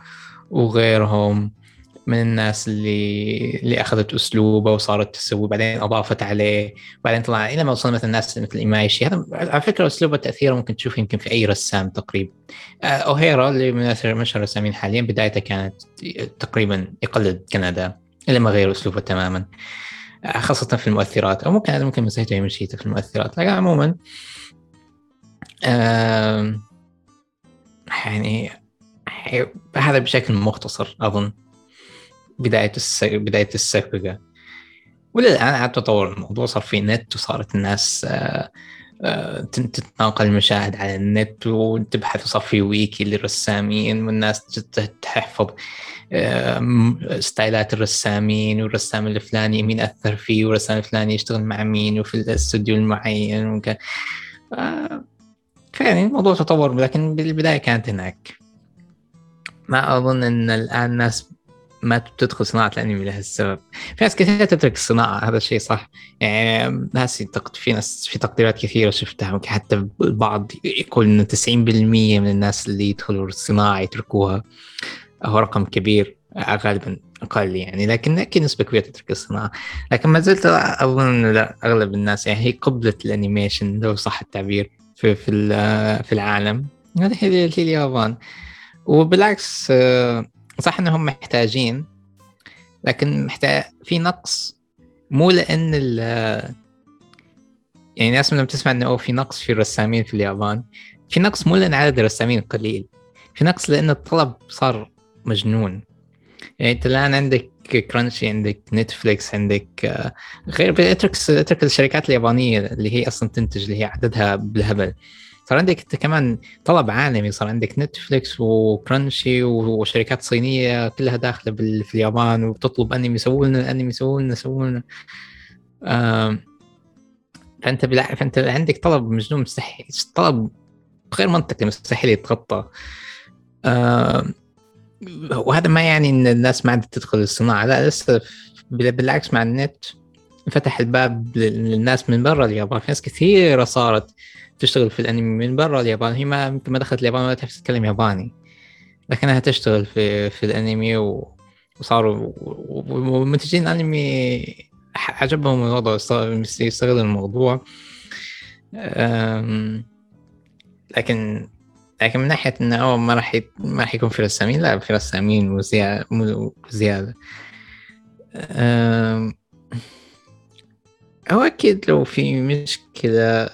وغيرهم من الناس اللي اللي أخذت أسلوبه وصارت تسوي بعدين أضافت عليه بعدين طلع إلى ما وصل مثلا الناس مثل إيمايشي. هذا على فكرة أسلوبه تأثيره ممكن تشوفه يمكن في أي رسام تقريبا. آه، أوهيرا اللي من اشهر الرسامين حاليا بدايته كانت تقريبا يقلد كندا. الا ما غير أسلوبه تماما. آه، خاصة في المؤثرات أو ممكن هذا ممكن مسيته يمشيته في المؤثرات. لكن عموما يعني هذا بشكل مختصر أظن بداية السك... بداية السكرقه وللآن عاد تطور الموضوع صار في نت وصارت الناس آه، آه، تتناقل المشاهد على النت وتبحث وصار في ويكي للرسامين والناس تحفظ. ستايلات الرسامين والرسام الفلاني مين أثر فيه والرسام الفلاني يشتغل مع مين وفي الاستوديو المعين وكان فيعني الموضوع تطور لكن بالبداية كانت هناك. ما أظن إن الآن الناس ما تدخل صناعة الأنمي لهالسبب في ناس كثير تترك الصناعة هذا الشيء صح. يعني ناس في ناس في تقديرات كثيرة شفتها. حتى البعض يقول إن 90% من الناس اللي يدخلوا الصناعة يتركوها. هو رقم كبير غالبا أقل يعني لكن أكيد نسبه كبيره تترك الصناعة. لكن ما زلت أظن لا أغلب الناس يعني هي قبلة الأنيميشن لو صح التعبير في في في العالم. هذه هي اليابان. وبالعكس صح إنهم محتاجين لكن محتاج في نقص. مو لأن ال يعني ناس لما بتسمع إنه في نقص في الرسامين في اليابان في نقص مو لأن عدد الرسامين قليل. في نقص لأن الطلب صار مجنون. يعني انت الآن عندك Crunchy عندك نتفليكس عندك غير اترك اترك الشركات اليابانية اللي هي أصلا تنتج اللي هي عددها بالهبل. صار عندك أنت كمان طلب عالمي صار عندك Netflix و Crunchy وشركات صينية كلها داخلة في اليابان وبتطلب أنمي سووا لنا الانمي سووا لنا سووا لنا فأنت بلا... فأنت عندك طلب مجنون مستحيل طلب غير منطقي مستحيل يتغطى. وهذا ما يعني إن الناس ما عادت تدخل الصناعة. لا لسه بالعكس مع النت فتح الباب للناس من برا اليابان. في ناس كثيرة صارت تشتغل في الأنمي من برا اليابان. هي ما يمكن ما دخلت اليابان ولا تعرف تتكلم ياباني. لكنها تشتغل في في الأنمي و... وصاروا ومنتجين الانمي عجبهم الوضع يستغلوا الموضوع. لكن لكن من ناحية إنه أوه ما راح. ما راح يكون في رسامين لا في رسامين وزيادة وزياده هو أكيد لو في مشكلة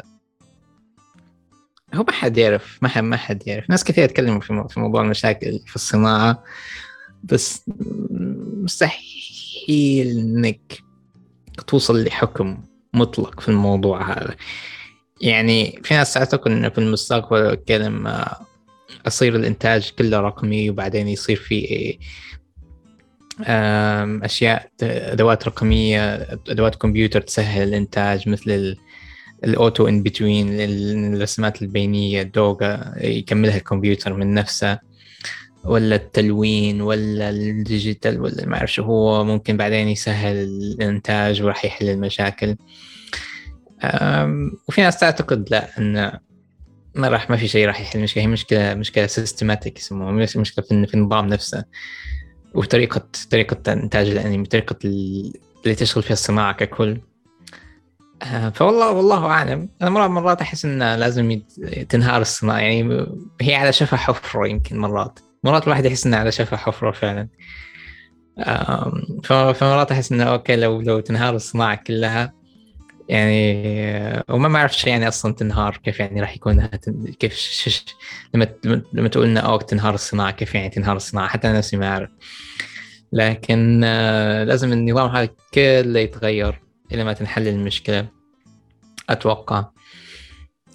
هو ما حد يعرف ما حد ما حد يعرف ناس كثير يتكلموا في في موضوع المشاكل في الصناعة بس مستحيل إنك توصل لحكم مطلق في الموضوع هذا يعني في ناس تعتقد انه في المستقبل كلمة يصير الإنتاج كله رقمي وبعدين يصير في أشياء أدوات رقمية أدوات كمبيوتر تسهل الإنتاج مثل الأوتو إن بتوين الرسمات البينية الدوغا يكملها الكمبيوتر من نفسه ولا التلوين ولا ال digital ولا ما أعرف شو هو ممكن بعدين يسهل الإنتاج وراح يحل المشاكل. وفي ناس تعتقد لا إن ما راح ما في شيء راح يحل المشكلة هي مشكله مشكلة systematic يسموها. مشكلة في, النظام نفسه وطريقه طريقة إنتاج الأنمي طريقه اللي تشغل فيها الصناعة ككل. آه، فوالله والله أعلم. أنا مرات مرات أحس إنه لازم تنهار الصناعة. يعني هي على شفا حفرة يمكن مرات. مرات الواحد يحس إنه على شفا حفرة فعلا. فمرات أحس إنه أوكي لو لو تنهار الصناعة كلها يعني وما ما اعرف يعني أصلا تنهار كيف يعني راح يكون كيف شش لما لما تقول إنه اوه تنهار الصناعة كيف يعني تنهار الصناعة؟ حتى أنا نفسي ما أعرف. لكن آه، لازم النظام هذا كله يتغير إلى ما تنحل المشكلة أتوقع.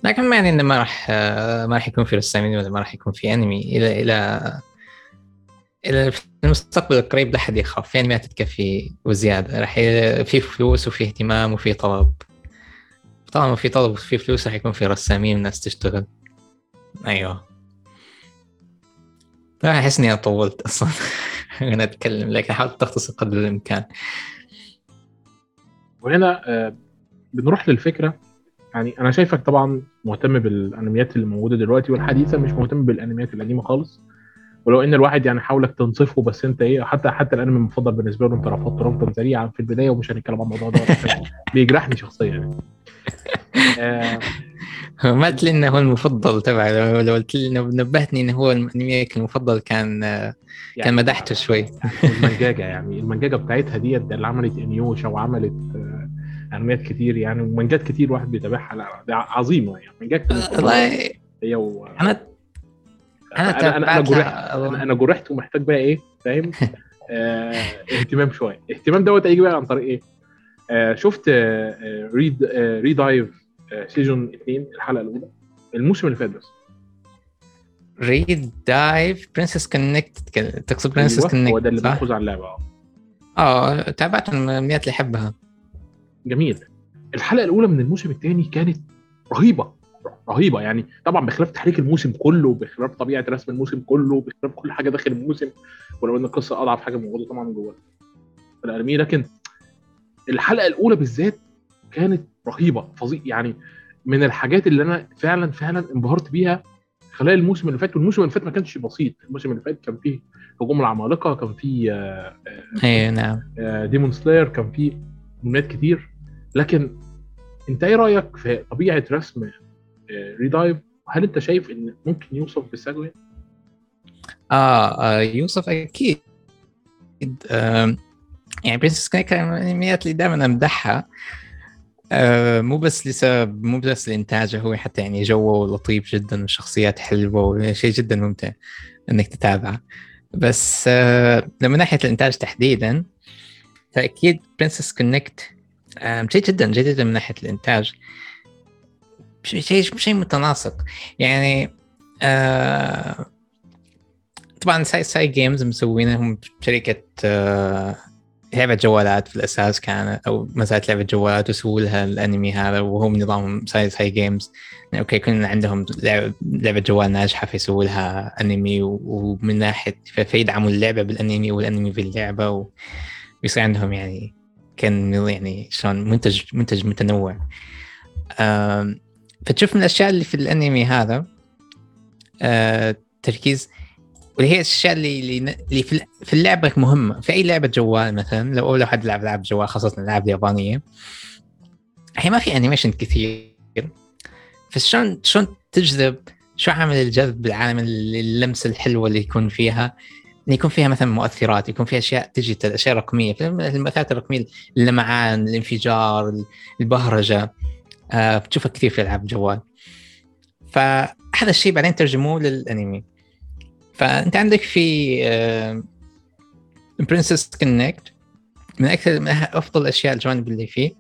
لكن ما يعني إنه ما راح آه، ما راح يكون في رسامين ولا ما راح يكون في أنمي إلى إلى في المستقبل القريب لا حد يخاف في أنميات تكفي وزيادة راح في فلوس وفي اهتمام وفي طلب. طالما في طلب وفي فلوس راح يكون في رسامين والناس تشتغل. أيوه. لا أحس إني طولت أصلا أنا أتكلم لكن حاولت تختصر قدر الإمكان. وهنا آه، بنروح للفكرة. يعني أنا شايفك طبعا مهتم بالأنميات اللي موجودة دلوقتي والحديثة مش مهتم بالأنميات القديمة خالص. ولو إن الواحد يعني حاولك تنصفه بس أنت إيه حتى حتى الأنمي المفضل بالنسبة له أنت رفضت رفضا سريعا في البداية ومش هنتكلم عن الموضوع ده بيجرحني شخصيا يعني. آه. ما قلت لي إنه هو المفضل تبعي لو قلت لي نبهتني إنه هو الأنمي المفضل كان يعني كان مدحته شوي. المنجاجه يعني المنجاجه بتاعتها ديت اللي عملت إنيوشا وعملت آه، أنميات كتير يعني ومانجات كتير واحد بيتابعها. لا عظيمة يعني مانجات والله هي و... أنا أنا أنا أنا جرحت. أنا, أنا جرحت ومحتاج بقى إيه فاهم؟ آه اهتمام شوية. الاهتمام دوت هيجي بقى عن طريق إيه؟ آه شفت آه ريد آه ريدايف آه season 2 الحلقة الأولى. الموسم اللي فات بس. Re:Dive Princess Connect تقصد Princess أيوة Connect هو ده اللي بيفوز على اللعبة آه. آه تابعت من الانميات اللي احبها جميل. الحلقة الأولى من الموسم الثاني كانت رهيبة. رهيبة يعني. طبعا بخلاف تحريك الموسم كله بخلاف طبيعة رسم الموسم كله بخلاف كل حاجة داخل الموسم ولو إن القصة أضعف حاجة موجوده طبعا جوه. الانمي لكن الحلقة الأولى بالذات كانت رهيبة فظيع يعني. من الحاجات اللي أنا فعلا فعلا انبهرت بيها خلال الموسم اللي فات والموسم اللي فات ما كانش بسيط. الموسم اللي فات كان فيه هجوم العمالقة كان فيه آه اي نعم. Demon Slayer كان فيه انميات كتير. لكن أنت إيه رأيك في طبيعة رسم Re:Dive هل انت شايف ان ممكن يوصف بالساكوغا؟ آه, آه يوصف أكيد. آه يعني Princess Connect من الانميات اللي دائما أمدحها آه مو بس لسبب مو بس لإنتاجه هو حتى يعني جوه لطيف جدا وشخصيات حلوة وشيء جدا ممتع إنك تتابعه. بس آه من ناحية الإنتاج تحديدا فأكيد Princess Connect آه جيد جدا جيد جدا من ناحية الإنتاج. شيء شيء متناسق. يعني آه طبعا Cy Cygames مسوينهم شركه آه لعبة جوالات في الأساس كان أو ما زالت لعبة جوالات وسووا لها الأنمي هذا وهم نظامهم Cy Cygames يعني أوكي كنا عندهم لعبة جوال ناجحة فيسووا لها أنمي ومن ناحية فيدعموا اللعبة بالأنمي والأنمي باللعبة ويصير عندهم يعني كأن يعني شلون منتج منتج متنوع. فتشوف من الاشياء اللي في الانمي هذا آه تركيز واللي هي الاشياء اللي اللي في اللعبه مهمه في اي لعبه جوال مثلا لو لو حد لعب لعب جوال خاصه الالعاب اليابانيه هي ما في animation كثير فشلون شلون تجذب شو عامل الجذب بالعالم اللمسه الحلوه اللي يكون فيها يكون فيها مثلا مؤثرات يكون فيها اشياء digital اشياء رقميه المؤثرات الرقميه اللمعان الانفجار البهرجه آه بتشوفها كثير في ألعاب الجوال فهذا الشيء بعدين ترجموه للأنمي. فأنت عندك في آه Princess Connect من أكثر من أفضل الاشياء الجوانب اللي فيه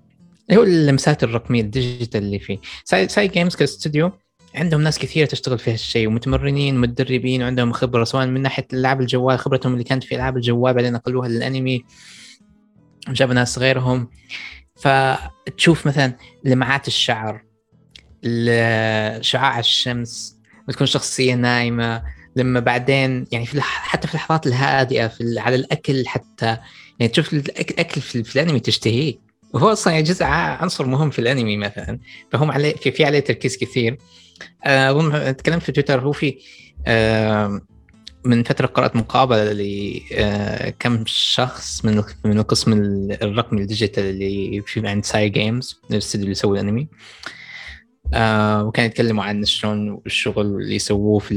اللي هو اللمسات الرقمية ال digital اللي فيه. Cy, Cygames كاستوديو عندهم ناس كثير تشتغل في هالشيء ومتمرنين ومتدربين وعندهم خبرة سواء من ناحية ألعاب الجوال خبرتهم اللي كانت في ألعاب الجوال بعدين نقلوها للأنمي. جابوا ناس غيرهم. فتشوف مثلا لمعات الشعر شعاع الشمس بتكون شخصية نايمة لما بعدين يعني في حتى في اللحظات الهادئة في على الأكل حتى يعني تشوف الأكل في, في الأنمي تشتهيه. وهو أصلا يعني جزء عنصر مهم في الأنمي مثلا. فهم عليه في, في عليه تركيز كثير. آه، اظن تكلمت في تويتر هو في آه من فترة قرأت مقابلة لكم آه، شخص من من القسم الرقمي ال digital اللي في عند Cygames الاستوديو اللي يسوي الأنمي. آه وكانوا يتكلموا عن شلون الشغل اللي يسووه في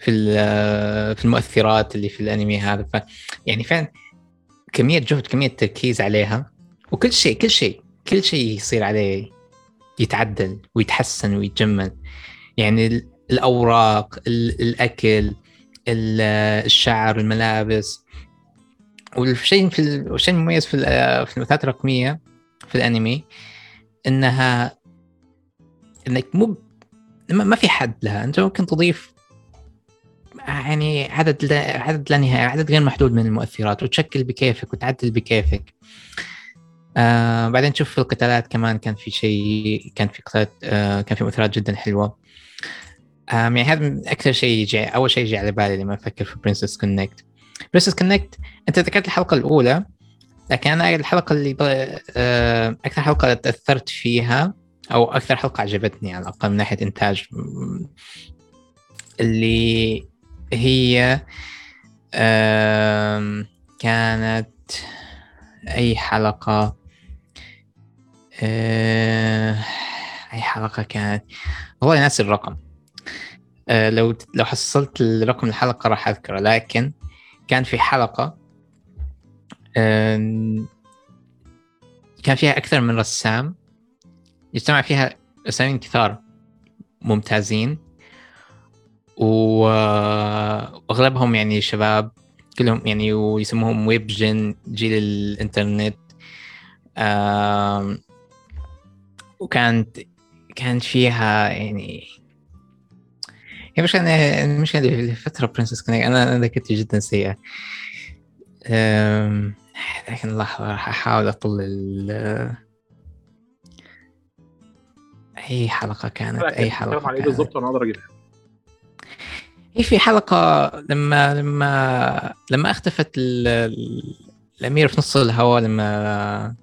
في ال- في المؤثرات اللي في الأنمي هذا. ف يعني فعلا كمية جهد كمية تركيز عليها. وكل شيء كل شيء كل شيء يصير عليه يتعدل ويتحسن ويتجمل. يعني الأوراق ال- الأكل ال- الشعر الملابس. والشيء في ال- والشيء المميز في في المثلثات الرقمية في الأنمي إنها إنك مو ما في حد لها. أنت ممكن تضيف يعني عدد لا عدد لا نهائي عدد غير محدود من المؤثرات وتشكل بكيفك وتعدل بكيفك. آه بعدين تشوف في القتالات كمان كان في شيء كان في قتالات آه كان في مؤثرات جدا حلوة. يعني هذا من أكثر شيء يجي أول شيء يجي على بالي لما أفكر في Princess Connect Princess Connect أنت ذكرت الحلقة الأولى لكن أنا الحلقة اللي أكثر حلقة تأثرت فيها أو أكثر حلقة عجبتني على الأقل من ناحية إنتاج اللي هي كانت أي حلقة آه، أي حلقة كانت؟ والله ناسي الرقم. لو لو حصلت الرقم الحلقة راح أذكره لكن كان في حلقة كان فيها أكثر من رسام يجتمع فيها رسامين كثار ممتازين واغلبهم يعني شباب كلهم يعني ويسموهم ويب جن جيل الإنترنت وكانت كان فيها يعني هي مش أنا المشكلة في فترة برنسس كونيك أنا أنا ذاكرتي جدا سيئة. أم، لكن لحظة راح أحاول أطل ال- أي حلقة كانت أي حلقة على إيه. بالظبط؟ وأنا أقدر أجيبها. هي في حلقة لما لما لما اختفت ال- ال- الأميرة في نص الهواء لما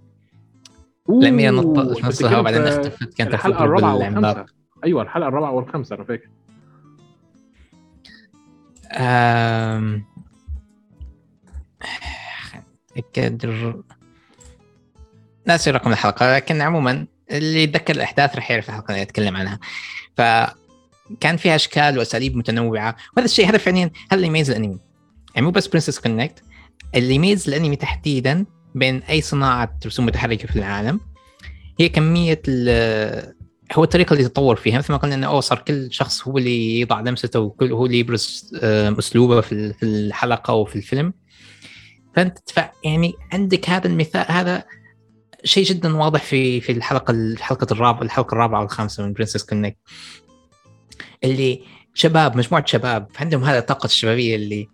الأميرة نطت في نص الهواء بعدين اختفت كانت الحلقة الرابعة والخامسة. أيوه الحلقة الرابعة والخامسة أنا فاكر. ناسي رقم الحلقة لكن عموما اللي يتذكر الأحداث رح يعرف الحلقة اللي أتكلم عنها. فكان فيها أشكال وأساليب متنوعة وهذا الشيء هذا فعليا هذا اللي يميز الأنمي. يعني مو بس Princess Connect اللي يميز الأنمي تحديدا بين أي صناعة رسوم متحركة في العالم هي كمية ال- هو الطريقة اللي تطور فيها مثل ما قلنا إنه صار كل شخص هو اللي يضع لمسته وكل هو اللي يبرز آه، أسلوبه في ال- في الحلقة وفي الفيلم. فأنت يعني عندك هذا المثال هذا شيء جدا واضح في في الحلقة الحلقة الرابعة الحلقة الرابعة والخامسة من Princess Connect اللي شباب مجموعة شباب عندهم هذا الطاقة الشبابية اللي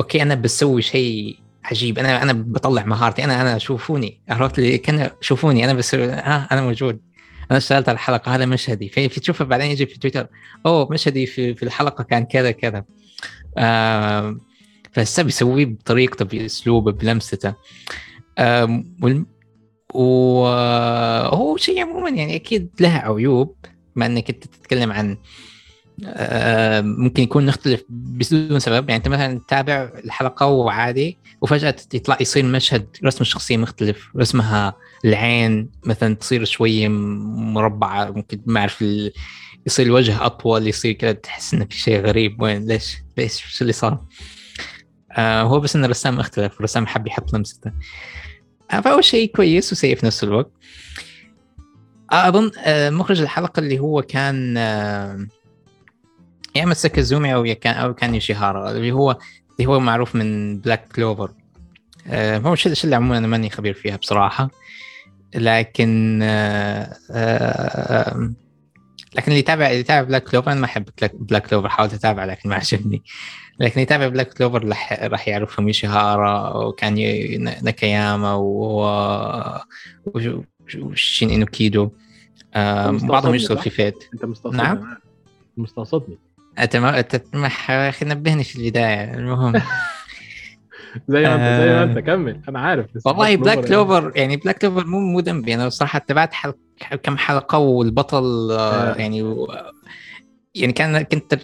أوكي أنا بسوي شيء عجيب أنا أنا بطلع مهارتي أنا أنا شوفوني عرفت؟ لي كان شوفوني أنا بس ها أنا موجود. أنا اشتغلت على الحلقة هذا مشهدي. في, في تشوفه بعدين يجي في تويتر أوه مشهدي في, في الحلقة كان كذا كذا. آه فهسه بيسويه بطريقته بأسلوبه بلمسته. آه وهو شيء عموما يعني أكيد له عيوب بما إنك أنت تتكلم عن ممكن يكون نختلف بدون سبب. يعني أنت مثلا تتابع الحلقة وعادي وفجأة يطلع يصير مشهد رسم الشخصيه مختلف رسمها العين مثلا تصير شوية مربعة ممكن ما أعرف يصير الوجه أطول يصير كذا تحس إنه في شيء غريب. وين؟ ليش؟ ليش؟ شو اللي صار؟ آه هو بس إن الرسام اختلف الرسام حب يحط لمسته. آه فهو شيء كويس وسيء في نفس الوقت. آه أظن آه مخرج الحلقة اللي هو كان آه يا أما ساكازومي أو كان أو كان يوشيهارا اللي هو اللي هو معروف من Black Clover آه هو اللي عموما أنا ماني خبير فيها بصراحة. لكن آه آه لكن اللي يتابع اللي يتابع Black Clover أنا ما أحب Black Clover حاولت أتابع لكن ما عجبني. لكن اللي يتابع Black Clover راح يعرفهم يوشيهارا وكان ناكاياما وشين انوكيدو آه بعضهم يشتغل؟ في Fate. أنت مستقصدني. نعم. مستقصدني. نبهني في البداية. المهم. زي ما انت زي ما آه. انت كمل. أنا عارف. والله Black. Clover يعني Black Clover مو مو ذنبي. أنا بصراحه تابعت حلق كم حلقة والبطل آه، آه. يعني و- يعني كان كنت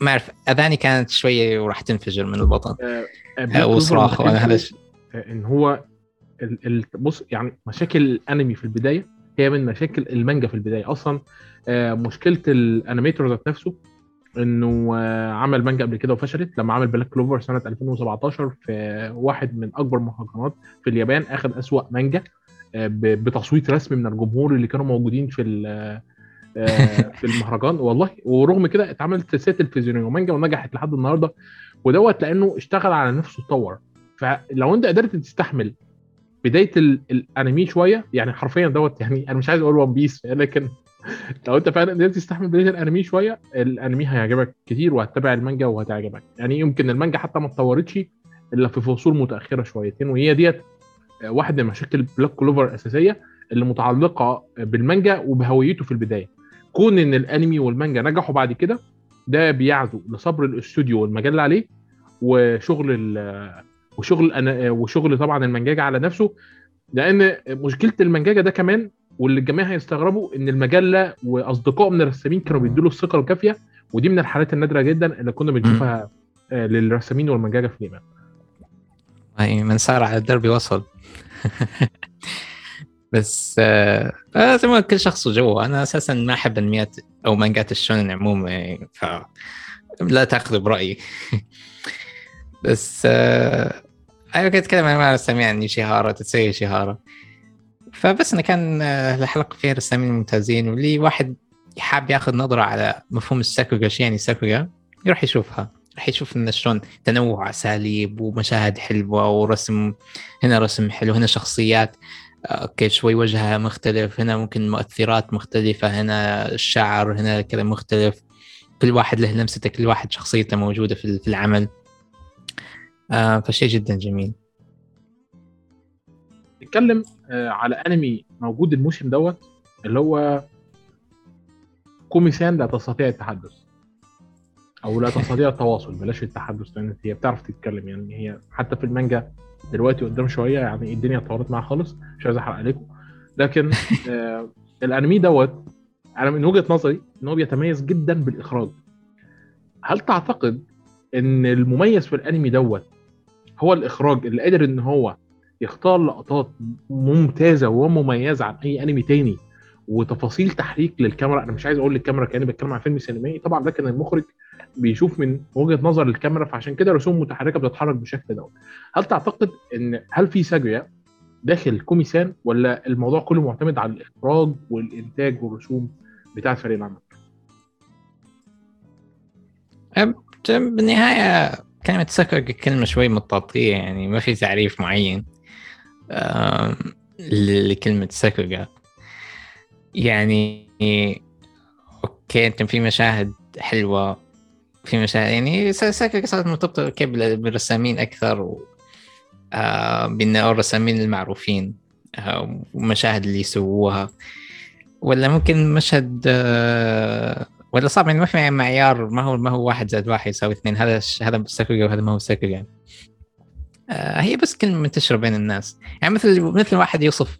ما أعرف أذاني كانت شوية وراح تنفجر من البطل. آه، آه، وصراخ هذا مشكلته، آه، إن هو ال... ال... بص يعني مشاكل الأنمي في البداية هي من مشاكل المانجا في البداية أصلا. آه، مشكلة ال animator ذات نفسه انه آه، عمل مانجا قبل كده وفشلت لما عمل Black Clover سنة 2017 في واحد من أكبر المهرجانات في اليابان اخذ أسوأ مانجا آه، بتصويت رسمي من الجمهور اللي كانوا موجودين في آه، في المهرجان. والله ورغم كده اتعملت سلسله تلفزيونية ومانجا ونجحت لحد النهارده ودوت لأنه اشتغل على نفسه اتطور. فلو أنت قدرت تستحمل بداية ال- الأنمي شوية يعني حرفيا دوت يعني أنا مش عايز أقول One Piece لكن لو انت فعلا قدرت تستحمل بدايه الانمي شوية الانمي هيعجبك كتير وهتتابع المانجا وهتعجبك. يعني يمكن المانجا حتى ما اتطورتش إلا في فصول متأخرة شويتين وهي ديت واحد من مشاكل Black Clover الأساسية اللي متعلقة بالمانجا وبهويته في البداية. كون إن الانمي والمانجا نجحوا بعد كده ده بيعزو لصبر الاستوديو والمجلة عليه وشغل وشغل أنا وشغل طبعا المنجاجة على نفسه. لأن مشكلة المنجاجة ده كمان واللي الجميع هيستغربوا إن المجلة وأصدقائه من الرسامين كانوا بيدوا له الثقة الكافية ودي من الحالات النادرة جدا اللي كنا بنشوفها آه، للرسامين والمنجاجة في اليابان أي من سار على الدرب وصل. بس آه آه، زي ما كل شخص وجوه. أنا أساسا ما أحب انميات أو مانجات الشونن عموما يعني ف لا تاخذوا برأيي. بس آه أنا كنت أتكلم عن رسامين عن نيشيهارا تتسوي شيهارا فبس أنا كان آه، الحلقة فيها رسامين ممتازين واللي واحد حاب ياخذ نظرة على مفهوم الساكوغا شو يعني ساكوغا؟ يروح يشوفها راح يشوف إن شلون تنوع أساليب ومشاهد حلوة ورسم هنا رسم حلو هنا شخصيات آه، أوكي شوي وجهها مختلف هنا ممكن مؤثرات مختلفة هنا الشعر هنا كذا مختلف كل واحد له لمسته كل واحد شخصيته موجودة في العمل. آه فشيء جدا جميل. نتكلم على أنمي موجود الموسم دوت اللي هو كوميسان لا تستطيع التحدث. أو لا تستطيع التواصل بلاش التحدث لأن هي بتعرف تتكلم. يعني هي حتى في المانجا دلوقتي قدام شوية يعني الدنيا اتطورت معاها خالص. مش عايز أحرق عليكم. لكن آه الأنمي دوت أنا من وجهة نظري إن هو بيتميز جدا بالإخراج. هل تعتقد إن المميز في الأنمي دوت هو الإخراج اللي قادر إن هو يختار لقطات ممتازة ومميزة عن أي أنمي تاني وتفاصيل تحريك للكاميرا أنا مش عايز أقول للكاميرا كأني بتكلم عن فيلم سينمائي طبعا لكن المخرج بيشوف من وجهة نظر الكاميرا فعشان كده رسوم متحركة بتتحرك بالشكل دوت هل تعتقد إن هل في ساجويا داخل كوميسان ولا الموضوع كله معتمد على الإخراج والإنتاج والرسوم بتاعه فريق العمل بالنهاية كلمة سكر كلمة شوي مطاطيه يعني ما في تعريف معين. لكلمة سكر يعني okay أنت في مشاهد حلوة في مشاهد يعني ساكوغا صارت مرتبطة كيف بالرسامين أكثر و آه الرسامين المعروفين آه والمشاهد اللي يسووها. ولا ممكن مشهد آه ولا صعب يعني ما في معيار ما هو ما هو واحد زائد واحد يساوي اثنين. هذا هذا ساكوغا وهذا ما هو ساكوغا. هي بس كلمة منتشره بين الناس. يعني مثل مثل واحد يوصف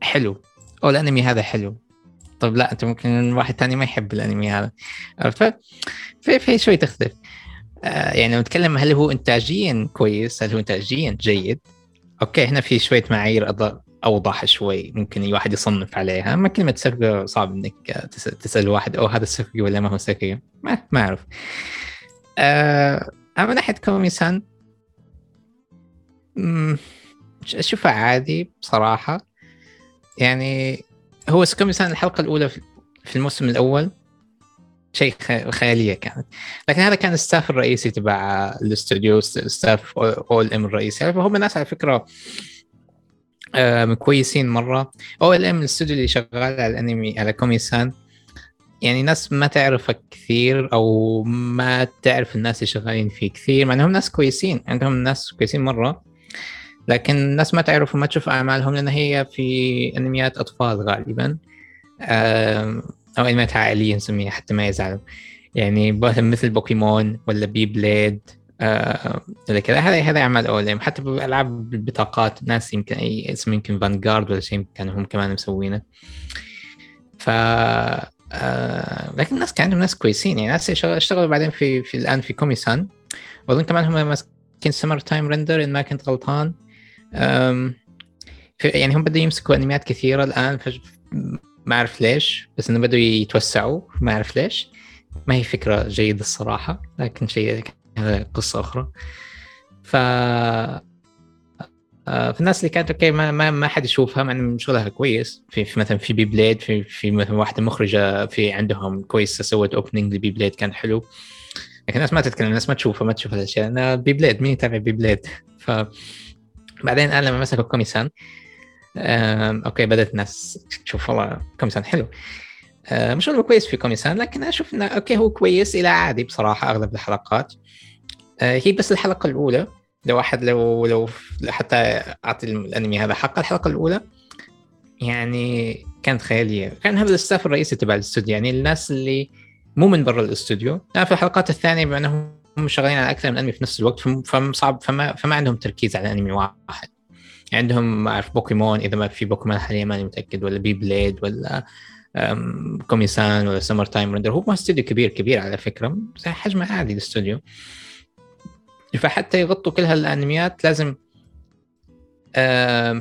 حلو. أو الأنمي هذا حلو. طيب لا أنت ممكن واحد تاني ما يحب الأنمي هذا. ف في في شوي تختلف. آه يعني لو نتكلم هل هو انتاجيا كويس؟ هل هو انتاجيا جيد؟ okay هنا في شوية معايير أوضح شوي. ممكن اي واحد يصنف عليها. اما كلمة ساكوغا صعب إنك آه، تس- تسأل واحد أو هذا ساكوغا ولا ما هو ساكوغا؟ ما ما أعرف. آه اما ناحية كومي-سان اشوفه عادي بصراحة. يعني هو كومي-سان الحلقة الأولى في الموسم الأول. شيء خيالية كانت. لكن هذا كان ال staff الرئيسي تبع الاستوديو staff OLM الرئيسي. فهم ناس على فكرة كويسين مرة. OLM الاستوديو اللي شغال على الأنمي على كومي سان. يعني ناس ما تعرفك كثير أو ما تعرف الناس اللي شغالين فيه كثير. مع إنهم ناس كويسين. عندهم ناس كويسين مرة. لكن الناس ما تعرف وما تشوف أعمالهم لأن هي في أنميات أطفال غالبا. أو أنميات عائلية نسميها حتى ما يزعلوا يعني مثل بوكيمون ولا Beyblade ولا كذا. هذا هذا أعمال OLM حتى بالالعاب بالبطاقات ناس يمكن اسم يمكن Vanguard ولا شيء كانوا هم كمان مسوينه. ف لكن الناس كان عندهم ناس كويسين. يعني ناس اشتغلوا بعدين في في الآن في كوميسان وأظن كمان هم ماسكين Summer Time Render إن ما كنت غلطان. يعني هم بدوا يمسكوا أنميات كثيرة الآن. ما أعرف ليش بس إنه بدوا يتوسعوا ما أعرف ليش. ما هي فكرة جيدة الصراحة لكن شيء قصة أخرى. ف آه، في الناس اللي كانت okay ما ما, ما حد يشوفها مع ان شغلها كويس. في, في مثلا في Beyblade في في مثلا واحدة مخرجة في عندهم كويسه سوت opening ل Beyblade كان حلو. لكن الناس ما تتكلم الناس ما تشوفها ما تشوف الاشياء أنا Beyblade مين يتابع Beyblade؟ ف بعدين أنا لما مسكوا كوميسان okay بدأت الناس تشوف والله كوميسان حلو. آه، مش انه كويس في كوميسان لكن أشوف إنه okay هو كويس إلى عادي بصراحة أغلب الحلقات. آه، هي بس الحلقة الأولى. لو واحد لو لو حتى أعطي الأنمي هذا حق الحلقة الأولى يعني كانت خيالية. كان هذا ال staff الرئيسي تبع الاستوديو يعني الناس اللي مو من برا الاستوديو. لا في الحلقات الثانية بما انهم شغالين على أكثر من أنمي في نفس الوقت فصعب فما فما عندهم تركيز على أنمي واحد. عندهم ما أعرف بوكيمون إذا ما في بوكيمون حاليا ماني متأكد ولا Beyblade ولا كوميسان ولا Summer Time Render هو استوديو كبير كبير على فكرة حجمه عادي الاستوديو. فحتى يغطوا كل هالأنميات لازم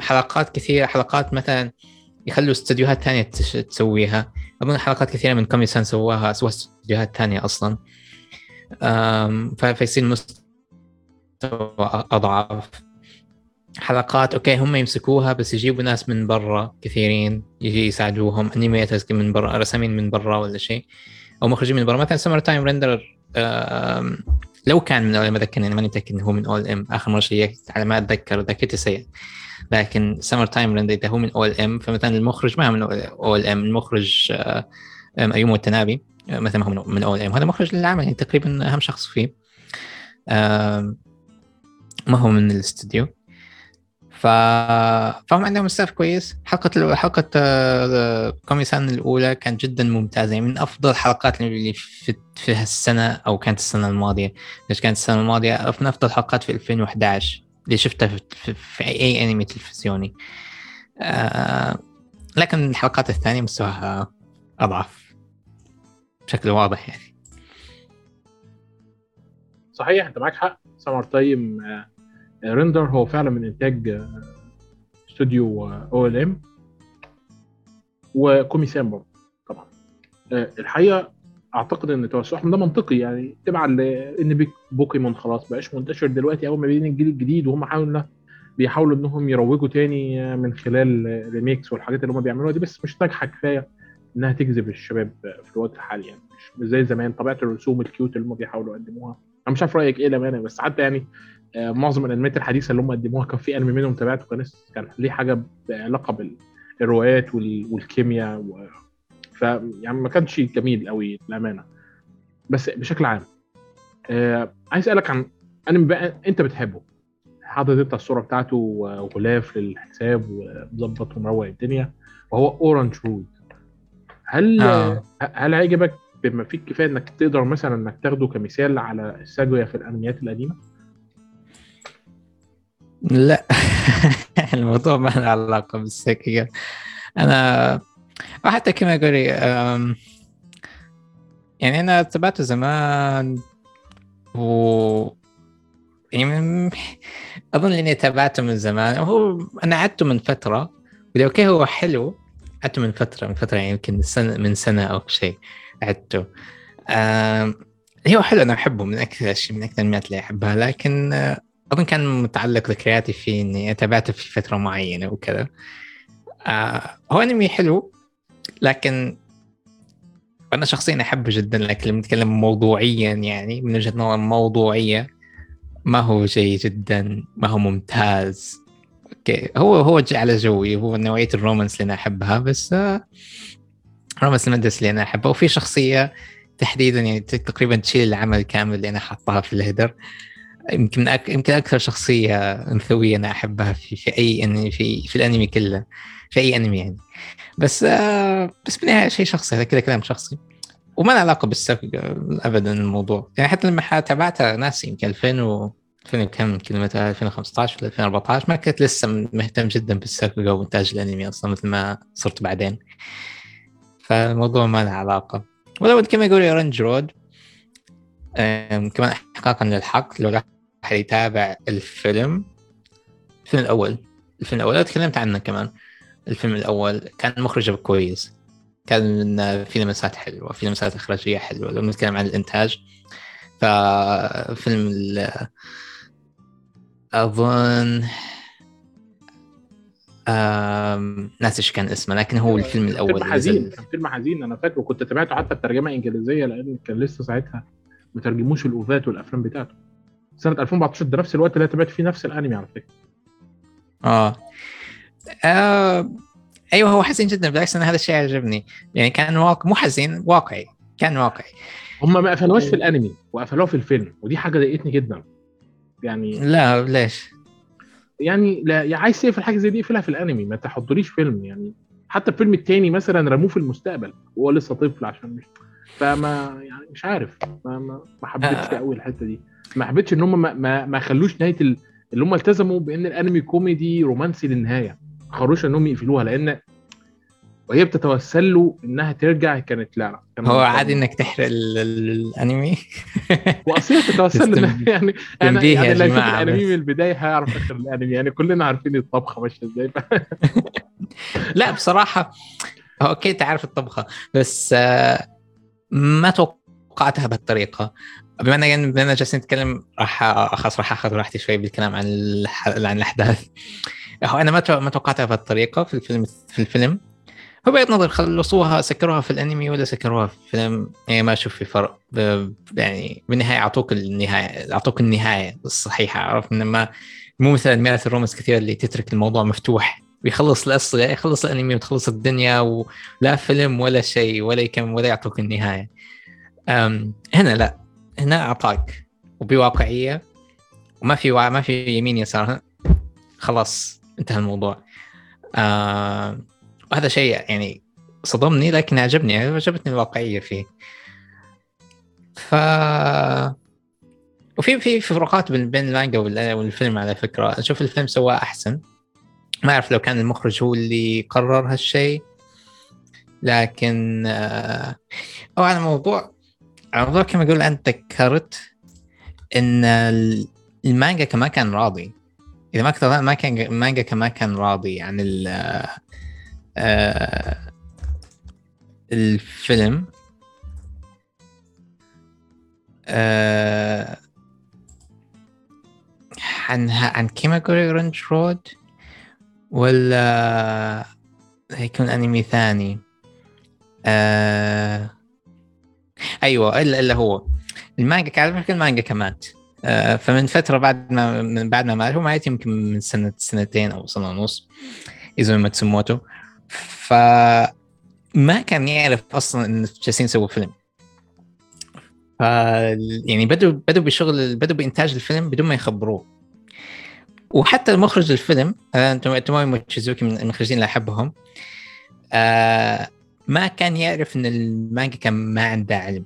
حلقات كثيرة حلقات مثلا يخلوا استديوهات ثانية تسويها. أظن حلقات كثيرة من كومي سان سواها سوى استديوهات ثانية أصلا. فيصير المستوى اضعف حلقات okay هم يمسكوها بس يجيبوا ناس من برا كثيرين يجي يساعدوهم animators من برا رسامين من برا ولا شيء أو مخرجين من برا. مثلا Summer Time Render لو كان من OLM ما اتذكر أنا ماني متأكد إنه هو من OLM آخر مرة شيكت على ما أتذكر ذاكرتي سيء. لكن Summer Time Render إذا هو من OLM فمثلا المخرج ما هو من OLM المخرج ايومو واتانابي آه، مثلا ما هو من OLM هذا مخرج للعمل يعني تقريبا أهم شخص فيه. ما هو من الاستوديو. ف... فهم عندهم staff كويس. حلقة حلقة كوميسان الأولى كانت جدا ممتازة. يعني من أفضل الحلقات اللي في, في هالسنة أو كانت السنة الماضية. ليش كانت السنة الماضية؟ من أفضل الحلقات في 2021 اللي شفتها في, في, في أي أنمي تلفزيوني. آه لكن الحلقات الثانية مستواها أضعف. بشكل واضح يعني. صحيح أنت معك حق. Summer Time آه Render هو فعلا من إنتاج استوديو OLM وكوميسان برضه طبعا. آه، الحقيقة أعتقد إن توسعهم ده منطقي يعني تبع إن بوكيمون خلاص بقاش منتشر دلوقتي. أوي ما بين الجيل الجديد وهم حاولوا بيحاولوا إنهم يروجوا تاني من خلال remakes والحاجات اللي هم بيعملوها دي بس مش ناجحة كفاية. إنها تجذب الشباب في الوقت الحالي يعني. مش زي زمان طبيعة الرسوم ال cute اللي هم بيحاولوا يقدموها. أنا مش عارف رأيك إيه للأمانة بس حتى يعني آه، معظم الأنميات الحديثة اللي هم قدموها كان في أنمي منهم تابعته كان كان ليه حاجة بعلاقه بالروايات والكيمياء و... ف يعني ما كانش جميل قوي للأمانة. بس بشكل عام آه عايز أسألك عن أنمي بقى أنت بتحبه. حاطط أنت الصورة بتاعته وغلاف للحساب ومظبط ومروق الدنيا وهو Orange Road هل آه. هل عجبك بما فيك كفايه إنك تقدر مثلا إنك تاخده كمثال على الساكوغا في الأنميات القديمة؟ لا الموضوع ما له علاقة بالساكوغا أنا وحتى كما يقولي يعني أنا تبعته زمان و يعني أظن إني تابعته من زمان هو أنا عدته من فترة ولو أوكي هو حلو عدته من فترة من فترة يعني يمكن سنة من سنة أو شيء عدته. هو حلو أنا أحبه من أكثر من أكثر الأنميات اللي أحبها. لكن أظن كان متعلق ذكرياتي في إني تابعته في فترة معينة وكذا آه هو أنمي حلو لكن أنا شخصيا أحبه جدا لكن لما نتكلم موضوعيا يعني من وجهة نظر موضوعية ما هو جيد جدا ما هو ممتاز. okay. هو هو على جوي هو نوعية ال romance اللي أنا أحبها بس آه romance المدرسة اللي أنا أحبها. وفي شخصية تحديدا يعني تقريبا تشيل العمل كامل اللي أنا حاطها في ال header. يمكن أك... يمكن أكثر شخصية أنثوية أنا أحبها في, في أي أنمي في في الأنمي كله. في أي أنمي يعني. بس آه بس بالنهايه شيء شخصي هذا كذا كلام شخصي. وما له علاقة بالسبق ابدا الموضوع. يعني حتى لما تابعتها ناس يمكن 2000 و 2000 كم يمكن 2015 ولا 2014 ما كنت لسه مهتم جدا بالسبق وانتاج الأنمي أصلا مثل ما صرت بعدين. فالموضوع ما له علاقة. ولو كما يقول أورنج رود كمان احقاقا للحق لو حد يتابع الفيلم الفيلم الأول الفيلم الأول تكلمت عنه كمان. الفيلم الأول كان مخرجه كويس. كان في لمسات حلوة في لمسات إخراجية حلوة. لو نتكلم عن الإنتاج ففيلم أظن آم، ناسي إيش كان اسمه لكن هو الفيلم الأول فيلم حزين كان فيلم حزين أنا فاكره كنت تابعته حتى الترجمة انجليزيه لأن كان لسه ساعتها ما ترجموش الأوفات والأفلام بتاعته. سنة 2014 ده نفس الوقت اللي تابعت فيه نفس الأنمي على فكرة. آه. آه، أيوه هو حزين جدا بالعكس أنا هذا الشيء عجبني. يعني كان واقع مو حزين واقعي كان واقعي. هم ما قفلوهاش في الأنمي وقفلوها في الفيلم ودي حاجة ضايقتني جدا. يعني لا ليش؟ يعني لا يعني عايز تقفل حاجة زي دي اقفلها في الانمي ما تحطليش فيلم يعني حتى الفيلم التاني مثلا رموه في المستقبل وهو لسه طفل عشان مش فما يعني مش عارف ما ما, ما حبيتش آه. قوي الحتة دي ما حبيتش إن هم ما, ما, ما خلوش نهاية ال... اللي هم التزموا بإن الانمي كوميدي رومانسي للنهاية ما خلوش إنهم يقفلوها لأن وهي بتتوسل له إنها ترجع كانت لا كان هو عادي إنك تحرق ال- ال- الأنمي؟ واصيل تتوسل له يعني أنا يعني اللي الأنمي. من البداية هيعرف آخر الأنمي. يعني كلنا عارفين الطبخة ماشية إزاي. لا بصراحة okay تعرف الطبخة بس آه، ما توقعتها بهالطريقة. بما ان بما إننا جالسين نتكلم راح خلاص راح آخذ راحتي شوي بالكلام عن الح... عن الأحداث. هو أنا ما ما توقعتها بهالطريقة في الفيلم في الفيلم. هو بغض النظر خلصوها سكروها في الانمي ولا سكروها في الفيلم يعني ما أشوف في فرق. يعني بالنهاية أعطوك النهاية أعطوك النهاية الصحيحة عرفت؟ إنما مو مثل انميات ال romance كثير اللي تترك الموضوع مفتوح ويخلص الأصل يخلص الأنمي وتخلص الدنيا ولا فيلم ولا شيء ولا يكمل ولا يعطوك النهاية. أم هنا لا هنا أعطاك. وبواقعية وما في ما في يمين يسار خلاص انتهى الموضوع. آه وهذا شيء يعني صدمني لكن عجبني عجبتني الواقعية فيه. ف وفي في فروقات بين المانجا وال- والفيلم على فكرة. أشوف الفيلم سواه أحسن. ما أعرف لو كان المخرج هو اللي قرر هالشيء. لكن آه أو على موضوع على موضوع كما أقول أنت ذكرت إن ال- المانجاكا ما كان راضي. إذا ما كنت ما كان المانجاكا ما كان راضي عن آه، الفيلم. آه، عن عن Kimagure Orange Road ولا هيكون أنمي ثاني؟ آه أيوه الا إلا هو. المانجاكا على فكرة المانجاكا مات. آه فمن فترة بعد ما من بعد ما مات هو مات يمكن من سنه سنتين أو سنة ونص ايزومي ماتسوموتو فما كان يعرف أصلا إن جالسين يسووا فيلم. ف يعني بدوا بدوا بشغل بدوا بإنتاج الفيلم بدون ما يخبروه. وحتى المخرج الفيلم آه، توموي موتشيزوكي من المخرجين اللي أحبهم آه ما كان يعرف إن المانجاكا كان ما عنده علم.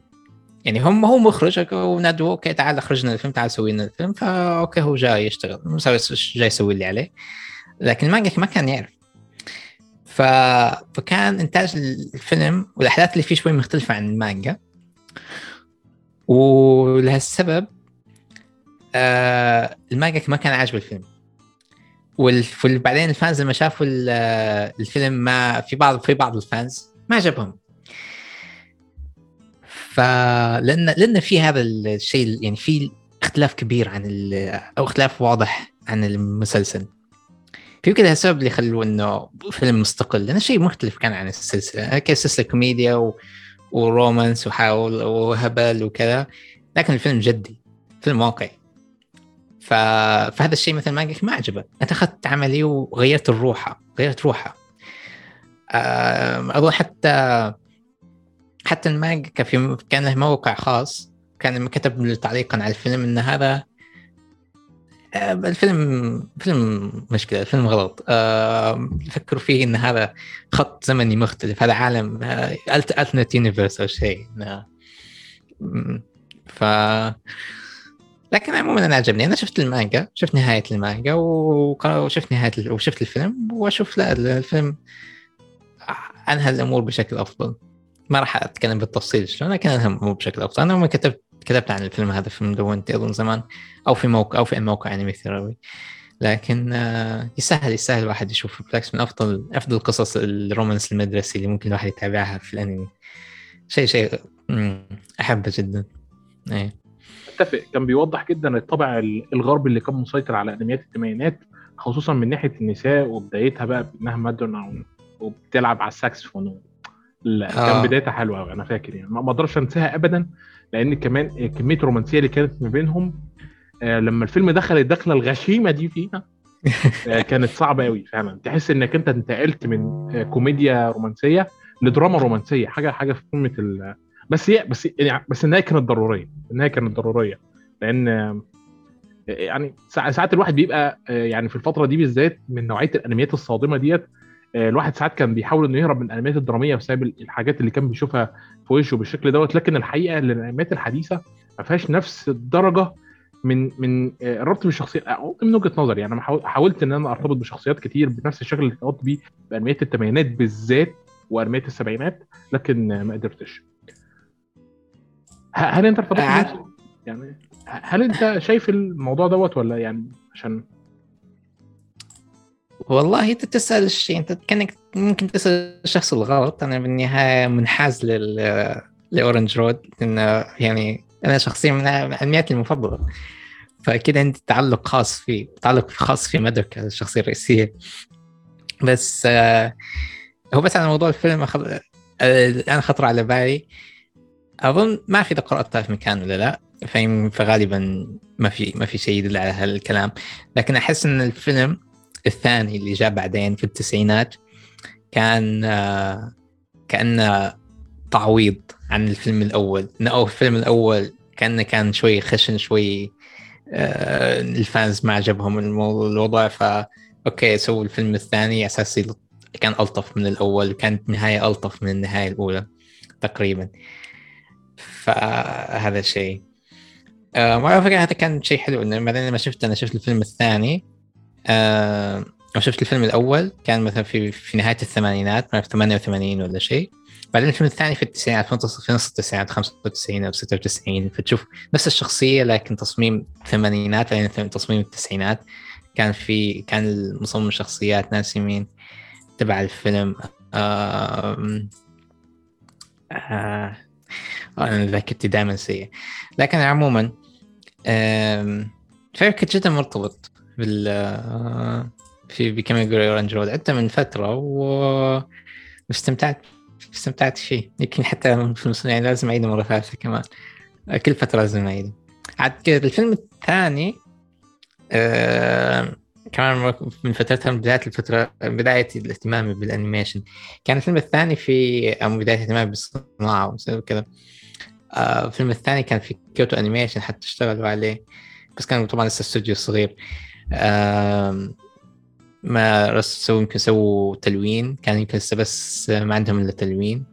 يعني هم هو مخرج ونادوه okay تعال اخرجنا الفيلم تعال سوي لنا الفيلم ف okay هو جاي يشتغل جاي يسوي اللي عليه. لكن المانجاكا ما كان يعرف. ف... فكان إنتاج الفيلم والأحداث اللي فيه شوي مختلفة عن المانجا. ولهالسبب آه المانجاكا ما كان عاجب الفيلم. وبعدين ال fans لما شافوا ال- الفيلم ما في بعض في بعض ال fans ما عجبهم. فلان لأن في هذا الشيء يعني في اختلاف كبير عن أو اختلاف واضح عن المسلسل. في كذا السبب اللي خلوه إنه فيلم مستقل لأنه شيء مختلف كان عن السلسلة. كانت سلسلة كوميديا و... ورومانس وحاول وهبل وكذا لكن الفيلم جدي فيلم واقعي. ف... فهذا الشيء مثل ما قلت ما عجبه. أنت أخذت عملي وغيرت الروحه غيرت روحه. أظن حتى حتى المانجا كان في كان له موقع خاص كان كتب تعليقا على الفيلم إن هذا الفيلم فيلم مشكلة الفيلم غلط. آه، فكروا فيه إن هذا خط زمني مختلف هذا عالم alternate universe أو شيء. آه، ف لكن عموما أنا عجبني. أنا شفت المانجا شفت نهاية المانجا وشفت نهاية وشفت الفيلم وأشوف لا الفيلم أنهى الأمور بشكل أفضل. ما راح أتكلم بالتفصيل شلون لكن أنهى الأمور بشكل أفضل. أنا لما كتبت كتبت عن الفيلم هذا في مدونتي اظن زمان. أو في موقع أو في موقع Anime Therapy. لكن آه، يسهل يسهل الواحد يشوف بالعكس من افضل أفضل قصص الرومانس المدرسي اللي ممكن الواحد يتابعها في الأنمي. شيء شيء أحبه جدا. إيه. أتفق. كان بيوضح جدا الطابع الغربي اللي كان مسيطر على أنميات الثمانينات خصوصا من ناحية النساء وبدايتها بقى بأنها مادون وبتلعب على الساكسفون. لا آه. كان بدايتها حلوة قوي أنا فاكر يعني. ما أقدرش أنساها ابدا. لأن كمان كميه الرومانسيه اللي كانت ما بينهم آه، لما الفيلم دخل الدخلة الغشيمة دي فيها آه، كانت صعبة قوي فعلا. تحس إنك أنت انتقلت من آه، كوميديا رومانسية لدراما رومانسية حاجة حاجة في قمة ال بس هي بس يعني بس النهاية كانت ضرورية. النهاية كانت ضرورية. لأن يعني سا- ساعات الواحد بيبقى يعني في الفترة دي بالذات من نوعية الأنميات الصادمة ديت الواحد ساعات كان بيحاول إنه يهرب من الأنميات الدرامية بسبب الحاجات اللي كان بيشوفها في وشه بالشكل دوت لكن الحقيقة ان الانميات الحديثة ما فيهاش نفس الدرجة من من آه، الربط بالشخصيات أو من وجهة نظري يعني أنا حاول- حاولت إن أنا أرتبط بشخصيات كتير بنفس الشكل اللي ارتبطت بيه بانميات الثمانينات بالذات وانميات السبعينات لكن آه، ما قدرتش. هل أنت ارتبطت بنفس يعني هل أنت شايف الموضوع دوت ولا يعني عشان والله انت تسأل الشيء انت كأنك ممكن تسأل الشخص الغلط. أنا بالنهاية منحاز لل لأورنج رود لأنه يعني أنا شخصيا من انمياتي المفضلة. فأكيد عندي تعلق خاص فيه تعلق خاص في مدرك الشخصية الرئيسية. بس آه، هو بس على موضوع الفيلم أخذ... آه، الان خطر على بالي. أظن ما في إذا قراتها في مكان ولا لا. فغالبا ما في ما في شيء يدل على هالكلام. لكن أحس إن الفيلم الثاني اللي جاء بعدين في التسعينات كان آه، كانه تعويض عن الفيلم الأول. أو الفيلم الأول كأنه كان شوي خشن شوي آه، ال fans ما عجبهم الوضع ف okay سووا الفيلم الثاني. أساس كان ألطف من الأول كانت نهاية ألطف من النهاية الأولى تقريبا. فهذا الشيء. آه وعلى فكره هذا كان شيء حلو. إنه بعدين لما شفت أنا شفت الفيلم الثاني آه شفت الفيلم الأول كان مثلا في في نهاية الثمانينات ما في 88 ولا شيء. بعدين الفيلم الثاني في التسعينات في نص في نص التسعينات 95 أو 96 فتشوف نفس الشخصية لكن تصميم الثمانينات بعدين تصميم التسعينات. كان في كان المصمم الشخصيات ناسي مين تبع الفيلم. آم، آه أنا ذاكرتي دائما سيئة. لكن عموما فيلم كنت جدا مرتبط. بال في ب Kimagure Orange Road. عدته من فترة واستمتعت استمتعت فيه. يمكن حتى يعني لازم أعيده مرة ثالثة كمان. كل فترة لازم أعيده. عاد كذا الفيلم الثاني آه كمان من فترتها من بداية الفترة بداية الاهتمام بال animation. كان الفيلم الثاني في أو بداية اهتمامي بالصناعة وكذا آه الفيلم الثاني كان في Kyoto Animation حتى اشتغلوا عليه. بس كان طبعا لسه استوديو صغير. ما رس سووا يمكن سووا تلوين. كان يمكن لسه بس ما عندهم إلا تلوين.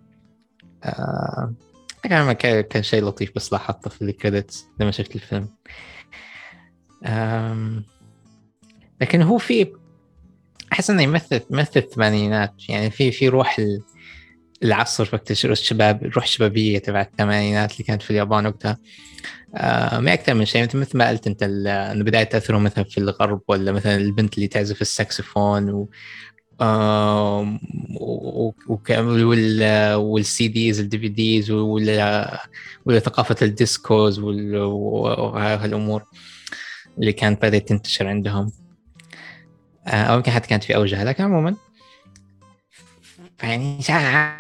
كان كان شيء لطيف بس لاحظته في ال credits لما شفت الفيلم. لكن هو في أحس إنه يمثل يمثل الثمانينات. يعني في في روح العصر وقت الش- الشباب الروح الشبابية تبع الثمانينات اللي كانت في اليابان وقتها. آه ما أكثر من شيء. مثل ما قلت أنت انه بدايه تاثره مثلا في الغرب ولا مثلا البنت اللي تعزف الساكسفون و وال CDs ال DVDs ولا ولا ثقافة ال discos وهالامور اللي كانت بدأت تنتشر عندهم. آه، أو يمكن حتى كانت في اوجها لكن عموما يعني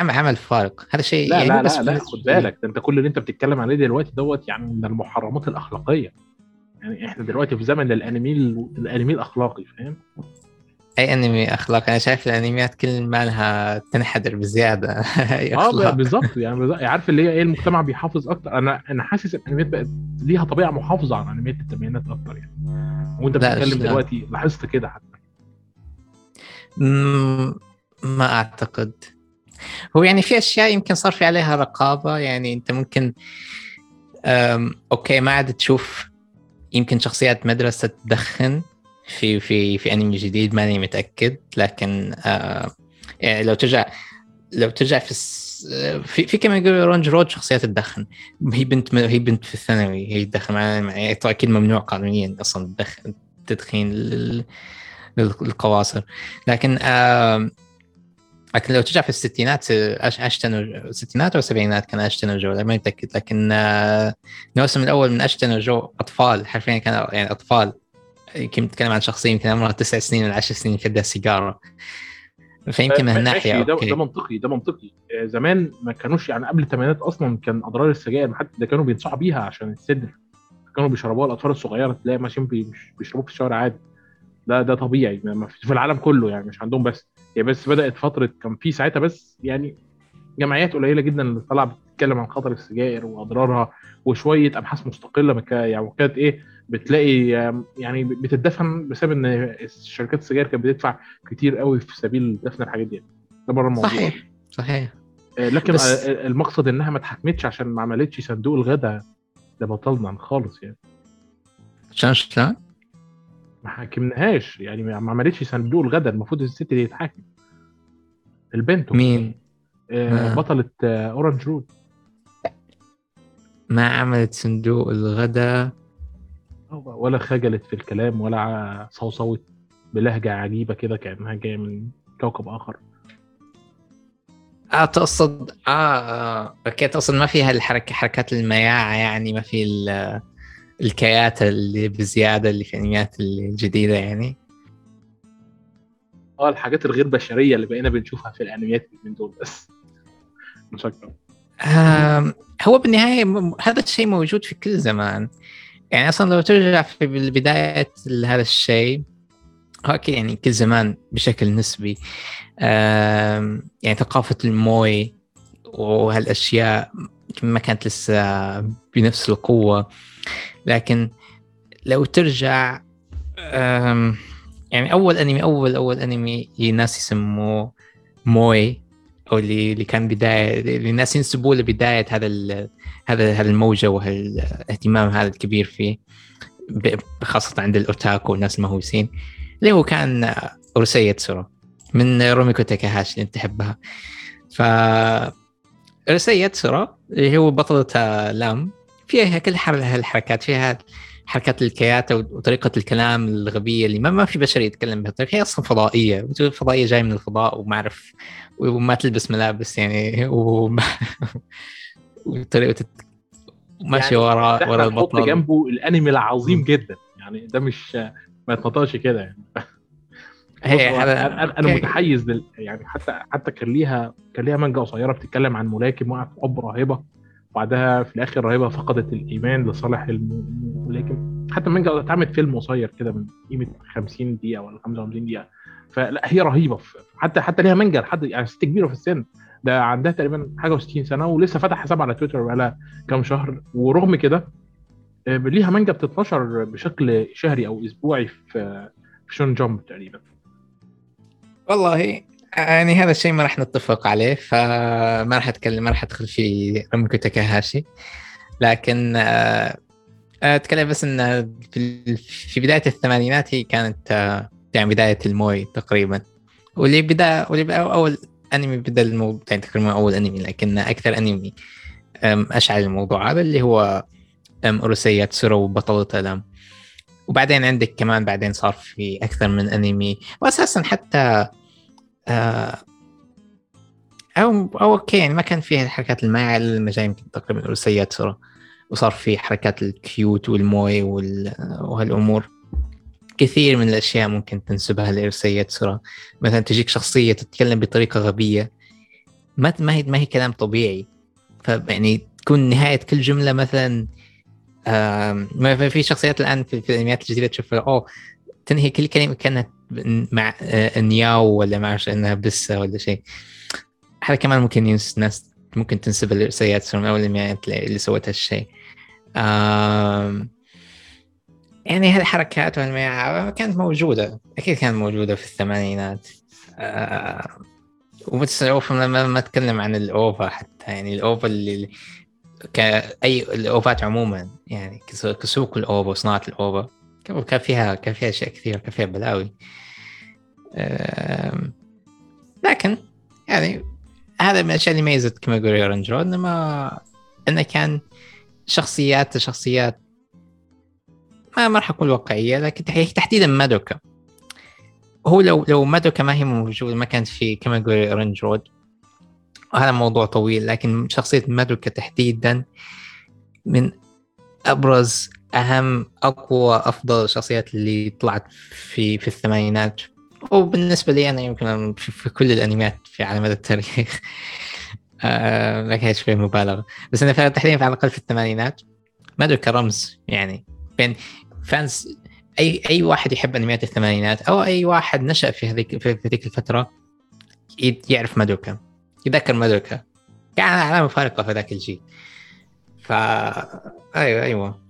عمل عمل فارق. هذا شيء لا يعني لا بس لا لا خد. بالك. ده انت كل اللي انت بتتكلم عليه دلوقتي دوت يعني من المحرمات الأخلاقية. يعني إحنا دلوقتي في زمن الأنمي الأنمي الأخلاقي فاهم؟ أي أنمي أخلاق؟ أنا شايف الأنميات كل ما لها تنحدر بزيادة. آه أخلاق. بالظبط. يعني. عارف اللي هي إيه؟ المجتمع بيحافظ أكتر. أنا أنا حاسس الأنميات بقت ليها طبيعة محافظة على أنميات الثمانينات أكتر يعني. وأنت بتتكلم. دلوقتي لاحظت كده حتى. ما أعتقد هو يعني في أشياء يمكن صار في عليها رقابة يعني أنت ممكن أوكي ما عاد تشوف يمكن شخصيات مدرسة تدخن في في في أنمي جديد ماني متأكد لكن آه يعني لو ترجع لو ترجع في. في في كما يقولوا رونج رود شخصيات تدخن هي بنت هي بنت في الثانوي هي تدخن مع مع- طبعا أكيد ممنوع قانونيا أصلا التدخين لل- للقواصر لكن آم، لكن لو ترجع في الستينات اشتن الستينات أو السبعينات كان اشتن وجو ما متأكد. لكن آه، الموسم الأول من اشتن وجو أطفال حرفيا كانوا يعني أطفال. يمكن نتكلم عن شخصية يمكن عمرها تسع سنين ولا عشر سنين يدها سيجارة. فيمكن من ماشي، هالناحيه ده, ده منطقي ده منطقي. آه، زمان ما كانوش يعني قبل الثمانينات أصلا كان أضرار السجاير حتى ده كانوا بينصحوا بيها عشان الصدر. كانوا بيشربوها الأطفال الصغيرة تلاقي ماشيين بيشربوه في الشوارع عادي. ده ده طبيعي في العالم كله يعني مش عندهم بس. هي بس بدأت فترة كان في ساعتها بس يعني جمعيات قليلة جدا اللي طالعه بتتكلم عن خطر السجائر وأضرارها وشوية أبحاث مستقلة مك- يعني وكانت إيه بتلاقي يعني بتدفن بسبب إن شركات السجاير كانت بتدفع كتير قوي في سبيل دفن الحاجات دي. ده بره الموضوع. صحيح صحيح. آه، لكن بس- المقصد إنها ما اتحكمتش عشان ما عملتش صندوق الغداء ده بطلنا خالص يعني. شلون؟ ما حاكمناهاش يعني ما عملتش صندوق الغداء المفروض الست دي تتحاكم البنت مين؟ آه آه. بطلة آه Orange Road ما عملت صندوق الغداء ولا خجلت في الكلام ولا صوصوت بلهجة عجيبة كده كأنها جاية من كوكب آخر آه تقصد آه, آه. أوكي تقصد ما فيها الحركة حركات المياعة يعني ما في ال- الكيات اللي بزيادة اللي في الانميات الجديدة يعني. آه الحاجات الغير بشرية اللي بقينا بنشوفها في الأنميات من دول بس. مش هو بالنهاية م- هذا الشيء موجود في كل زمان. يعني أصلا لو ترجع في بداية هذا الشيء هو أكيد يعني كل زمان بشكل نسبي. يعني ثقافة الموي وهالأشياء ما كانت لسه بنفس القوة. لكن لو ترجع يعني أول أنمي أول أول أنمي الناس يسموه موي أو اللي اللي كان بداية اللي الناس ينسبوه لبداية هذا هذا هذا الموجة وهالاهتمام هذا الكبير فيه خاصة عند الأوتاكو والناس المهووسين اللي هو كان اورسي يتسورو من روميكو تاكاهاشي اللي انت تحبها. ف اورسي يتسورو اللي هو بطلة لام فيها كل حر- هالحركات فيها حركات ال cute وطريقة الكلام الغبية اللي ما, ما في بشر يتكلم بهالطريقة هي أصلا فضائية. فضائية جاية من الفضاء وما أعرف وما تلبس ملابس يعني وما وطريقة الت- ماشي يعني ورا ورا البطل جنبه الأنمي العظيم جدا. يعني ده مش ما يتنطقش كده يعني. هي أنا أنا okay. متحيز لل... يعني حتى حتى كان ليها كان ليها مانجا قصيرة بتتكلم عن ملاكم وقع في حب راهبه وبعدها في الآخر راهبه فقدت الإيمان لصالح الم- الملاكم حتى المانجا اتعملت فيلم قصير كده من قيمة 50 دقيقة ولا 55 دقيقة. فلا هي رهيبة. حتى حتى ليها مانجا لحد يعني ست كبيرة في السن. ده عندها تقريبا حاجة و60 سنة ولسه فاتح حساب على تويتر بقالها كام شهر. ورغم كده آه، ليها مانجا بتتنشر بشكل شهري أو أسبوعي في في شون جامب تقريبا. والله يعني هذا الشيء ما راح نتفق عليه فما راح أتكلم ما راح أدخل في روميكو تاكاهاشي لكن آه، أتكلم بس إن في بداية الثمانينات هي كانت آه، يعني بداية الموي تقريبا. واللي بدأ واللي بدأ أول أنمي بدأ الموضوع يعني تقريبا أول أنمي لكن أكثر أنمي أشعل الموضوع هذا اللي هو أم، اوروسي ياتسورو وبطلة لام وبعدين عندك كمان بعدين صار في أكثر من أنمي. واساسا حتى آه أو أو okay يعني ما كان فيها الحركات المايعة الا لما جاي يمكن تقريبا اوروسي ياتسورو وصار في حركات الكيوت والموي وال... وهالأمور. كثير من الأشياء ممكن تنسبها لإرسي ياتسورو مثلا تجيك شخصية تتكلم بطريقة غبية. ما ما هي ما هي كلام طبيعي. فيعني تكون نهاية كل جملة مثلا ما في شخصيات الآن في, الأنميات الجديدة تشوفها أوه تنهي كل كلمة كانت مع نياو ولا ما اعرف إنها بسة ولا شيء. هذا كمان ممكن ينس ناس ممكن تنسب لإرسيات من اول الانميات اللي سوت هالشيء يعني هالحركات والمياعة كانت موجودة. أكيد كانت موجودة في الثمانينات. آه، وبس لما لما أتكلم عن الأوفا حتى. يعني الأوفا اللي كأي الأوفات عموما يعني كسو- كسوق الأوفا وصناعة الأوفا. كان كان فيها كان فيها أشياء كثيرة كان فيها بلاوي. لكن يعني هذا من الأشياء اللي ميزت كيماغوري Orange Road إنما إنه كان شخصيات شخصيات ما ما راح أقول واقعية لكن تحديدا مادوكا. هو لو لو مادوكا ما هي موجودة ما كانت في كيماغوري Orange Road هذا موضوع طويل لكن شخصية مادوكا تحديدا من أبرز أهم أقوى أفضل الشخصيات اللي طلعت في في الثمانينات. وبالنسبة لي أنا يمكن في كل الأنميات في على مدى التاريخ. آه لكن شوي مبالغه بس أنا تحديدا على الأقل في الثمانينات. مادو كرمز يعني. بين فانز أي أي واحد يحب أنميات الثمانينات أو أي واحد نشأ في هذيك في ذيك الفترة يعرف مادوكا. يذكر مادوكا. كان علامه فارقه في ذاك الجيل. ف أيوه أيوه.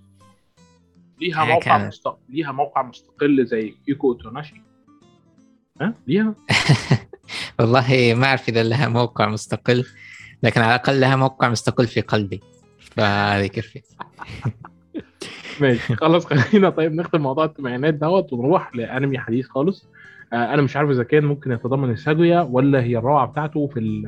ليها موقع مستق... ليها موقع مستقل زي كيكو أوتوناشي. ها؟ ليها. والله ما أعرف إذا لها موقع مستقل لكن على الأقل لها موقع مستقل في قلبي. فهذه يكفي ماشي خلاص خلينا. طيب نختم موضوع الثمانينات دوت ونروح لأنمي حديث خالص. آه أنا مش عارف إذا كان ممكن يتضمن الساجويا ولا هي الروعة بتاعته في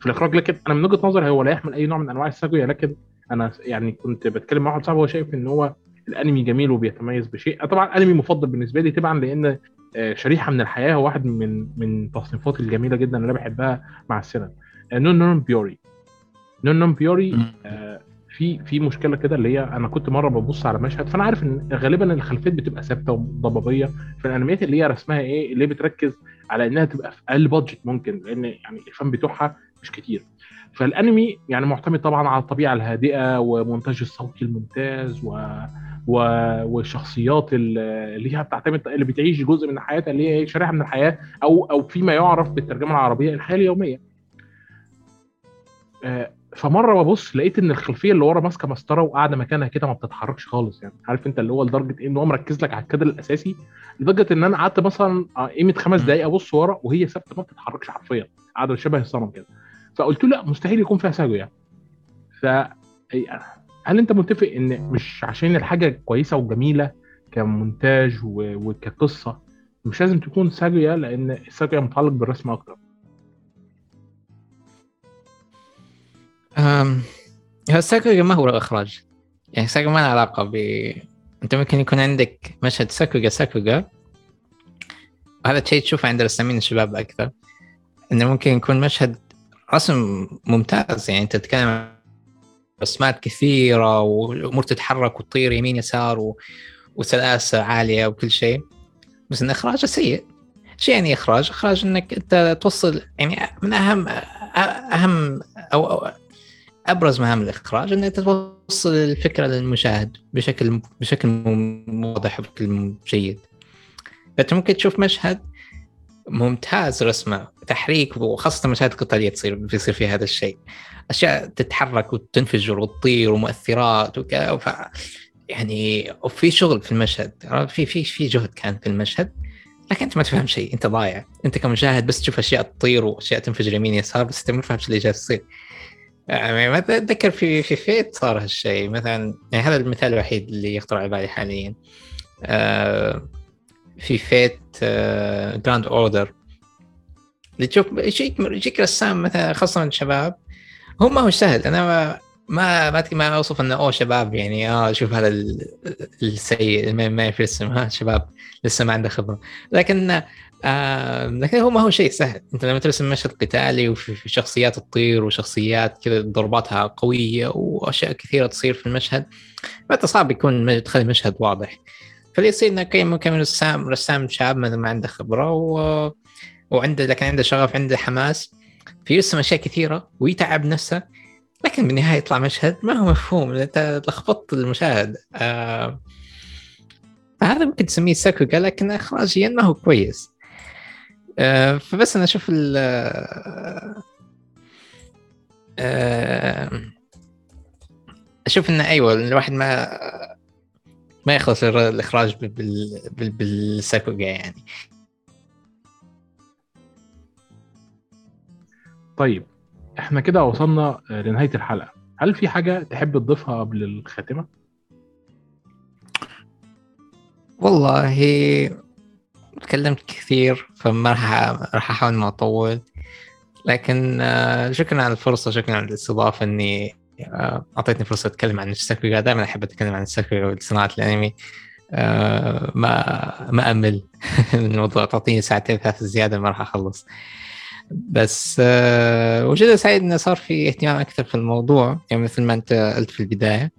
في الإخراج. لكن أنا من وجهة نظري هو لا يحمل أي نوع من أنواع الساجويا لكن أنا يعني كنت بتكلم مع واحد صاحبي هو شايف إن هو الانمي جميل وبيتميز بشيء. طبعا انمي مفضل بالنسبة لي طبعا لأن آه، شريحة من الحياة هو واحد من من تصنيفاتي الجميلة جدا اللي أنا بحبها مع السينما. نون نون بيوري. نون نون بيوري آه، في في مشكلة كده اللي هي أنا كنت مرة ببص على مشهد فأنا عارف إن غالبا الخلفيات بتبقى ثابتة وضبابية في الأنميات اللي هي رسمها إيه اللي بتركز على إنها تبقى في أقل budget ممكن لأن يعني الفن بتوعها مش كتير. فالأنمي يعني معتمد طبعا على الطبيعة الهادئة ومونتاج الصوتي الممتاز و... و... والشخصيات اللي هي بتعتمد اللي بتعيش جزء من حياتها اللي هي شريحه من الحياة أو أو فيما يعرف بالترجمة العربية الحياة اليومية. آه، فمرة ببص لقيت إن الخلفية اللي ورا ماسكة مسطره وقاعدة مكانها كده ما بتتحركش خالص يعني. عارف أنت اللي هو لدرجة إن هو مركز لك على الكادر الأساسي لدرجة إن أنا قعدت مثلا آه، قيمة خمس دقائق أبص ورا وهي ثابتة ما بتتحركش حرفيا قاعدة شبه الصنم كده. فقلت له لأ مستحيل يكون فيها ساكوجا يعني. ف هل أنت متفق إن مش عشان الحاجة كويسة وجميلة كمونتاج وكقصة مش لازم تكون ساكوجا لأن الساكوجا متعلق بالرسم أكتر. أم... الساكوغا ما هو الإخراج. يعني ساكوغا ما له علاقة ب أنت ممكن يكون عندك مشهد ساكوغا ساكوغا وهذا الشيء تشوفه عند رسامين الشباب أكثر إنه ممكن يكون مشهد رسم ممتاز. يعني أنت تتكلم رسمات كثيرة والأمور تتحرك وتطير يمين يسار و... وسلاسة عالية وكل شيء. بس إن إخراجه سيء. شيء يعني إخراج. إخراج إنك أنت توصل يعني من اهم أهم أو, أو أبرز مهام الإخراج انك توصل الفكرة للمشاهد بشكل بشكل واضح وبشكل جيد. فأنت ممكن تشوف مشهد ممتاز. رسمة تحريك وخاصة المشاهد القتالية تصير بيصير فيها هذا الشيء. أشياء تتحرك وتنفجر وتطير ومؤثرات وكذا يعني وفي شغل في المشهد في في في جهد كان في المشهد لكن أنت ما تفهم شيء أنت ضايع. أنت كمشاهد بس تشوف أشياء تطير وأشياء تنفجر يمين يسار بس أنت ما فاهم اللي جالس يصير. يعني ما أتذكر في في فيت صار هالشيء. مثلا يعني هذا المثال الوحيد اللي يخطر على بالي حاليا. آه في Fate آه Grand Order اللي تشوف يجيك يجيك رسام مثلا خاصة الشباب هو ما هو سهل. أنا ما ما ما أوصف إنه أوه شباب يعني آه شوف هذا السيء ما, ما يرسم ها شباب لسه ما عنده خبرة. لكن آه لكن هو ما هو شيء سهل. أنت لما ترسم مشهد قتالي وفي شخصيات تطير وشخصيات كذا ضرباتها قوية وأشياء كثيرة تصير في المشهد فانت صعب يكون تخلي المشهد واضح. فاللي يصير إنه كم رسام رسام شاب ما عنده خبرة و... وعنده لكن عنده شغف عنده حماس. فيرسم أشياء كثيرة ويتعب نفسه لكن بالنهاية يطلع مشهد ما هو مفهوم إنت لخبطت المشاهد. آه فهذا ممكن تسميه ساكوكا لكن اخراجيا ما هو كويس. آه فبس أنا أشوف ال آه أشوف إنه أيوه الواحد ما ما يخلص الإخراج بالساكوكا يعني. طيب إحنا كده وصلنا آه، لنهاية الحلقة. هل في حاجة تحب تضيفها قبل الخاتمة؟ والله تكلمت كثير فما راح أحاول ما أطول. لكن آه، شكرا على الفرصة شكرا على الاستضافة إني أعطيتني فرصة أتكلم عن الساكوغا دائما أحب أتكلم عن الساكوغا وصناعه الأنمي. آه ما ما أمل من الموضوع تعطيني ساعتين ثلاثة زيادة ما راح أخلص. بس آه وجد سعيد انه صار في اهتمام أكثر في الموضوع يعني مثل ما أنت قلت في البداية.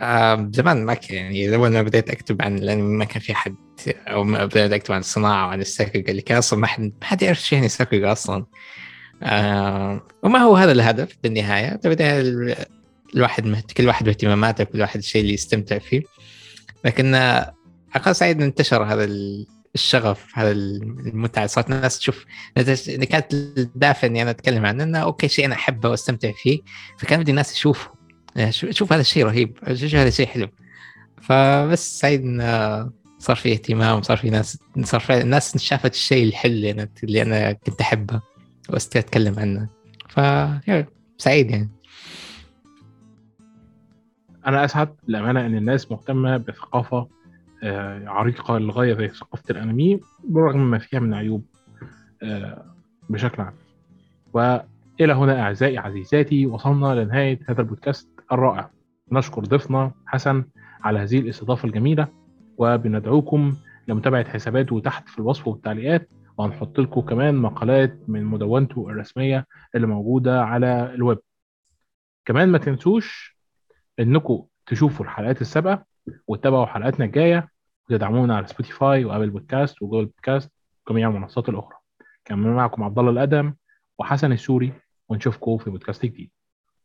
آه زمان ما كان يعني اول ما بديت أكتب عن الأنمي ما كان في حد أو ما بديت أكتب عن الصناعة وعن الساكوغا اللي كان أصلا ما حد ما حد يعرف شو يعني ساكوغا أصلا. آه وما هو هذا الهدف بالنهاية؟ بالبدايه الواحد مهت... كل واحد باهتماماته كل واحد الشيء اللي يستمتع فيه. لكن أقل سعيد انتشر هذا الشغف هذا المتعة. صارت الناس تشوف كانت الدافع إني أنا أتكلم عنه إنه okay شيء أنا أحبه وأستمتع فيه فكان بدي الناس يشوفوا يعني شوف هذا الشيء رهيب شوف هذا الشيء حلو. فبس سعيد انه صار في اهتمام صار في ناس صار في الناس شافت الشيء الحلو اللي أنا اللي أنا كنت أحبه. اتكلم عنه ف سعيد يعني. أنا أسعد للأمانة إن الناس مهتمة بثقافة آه، عريقة للغاية زي ثقافة الأنمي بالرغم ما فيها من عيوب آه، بشكل عام. وإلى هنا أعزائي عزيزاتي وصلنا لنهاية هذا البودكاست الرائع. نشكر ضيفنا حسن على هذه الاستضافة الجميلة وبندعوكم لمتابعة حساباته تحت في الوصف والتعليقات. وهنحط لكم كمان مقالات من مدونته الرسمية اللي موجودة على الويب. كمان ما تنسوش إنكم تشوفوا الحلقات السابقة وتتابعوا حلقاتنا الجاية وتدعمونا على Spotify و Apple Podcast و Google Podcast وجميع المنصات الأخرى. كان معكم عبد الله الأدم وحسن السوري ونشوفكم في بودكاست جديد.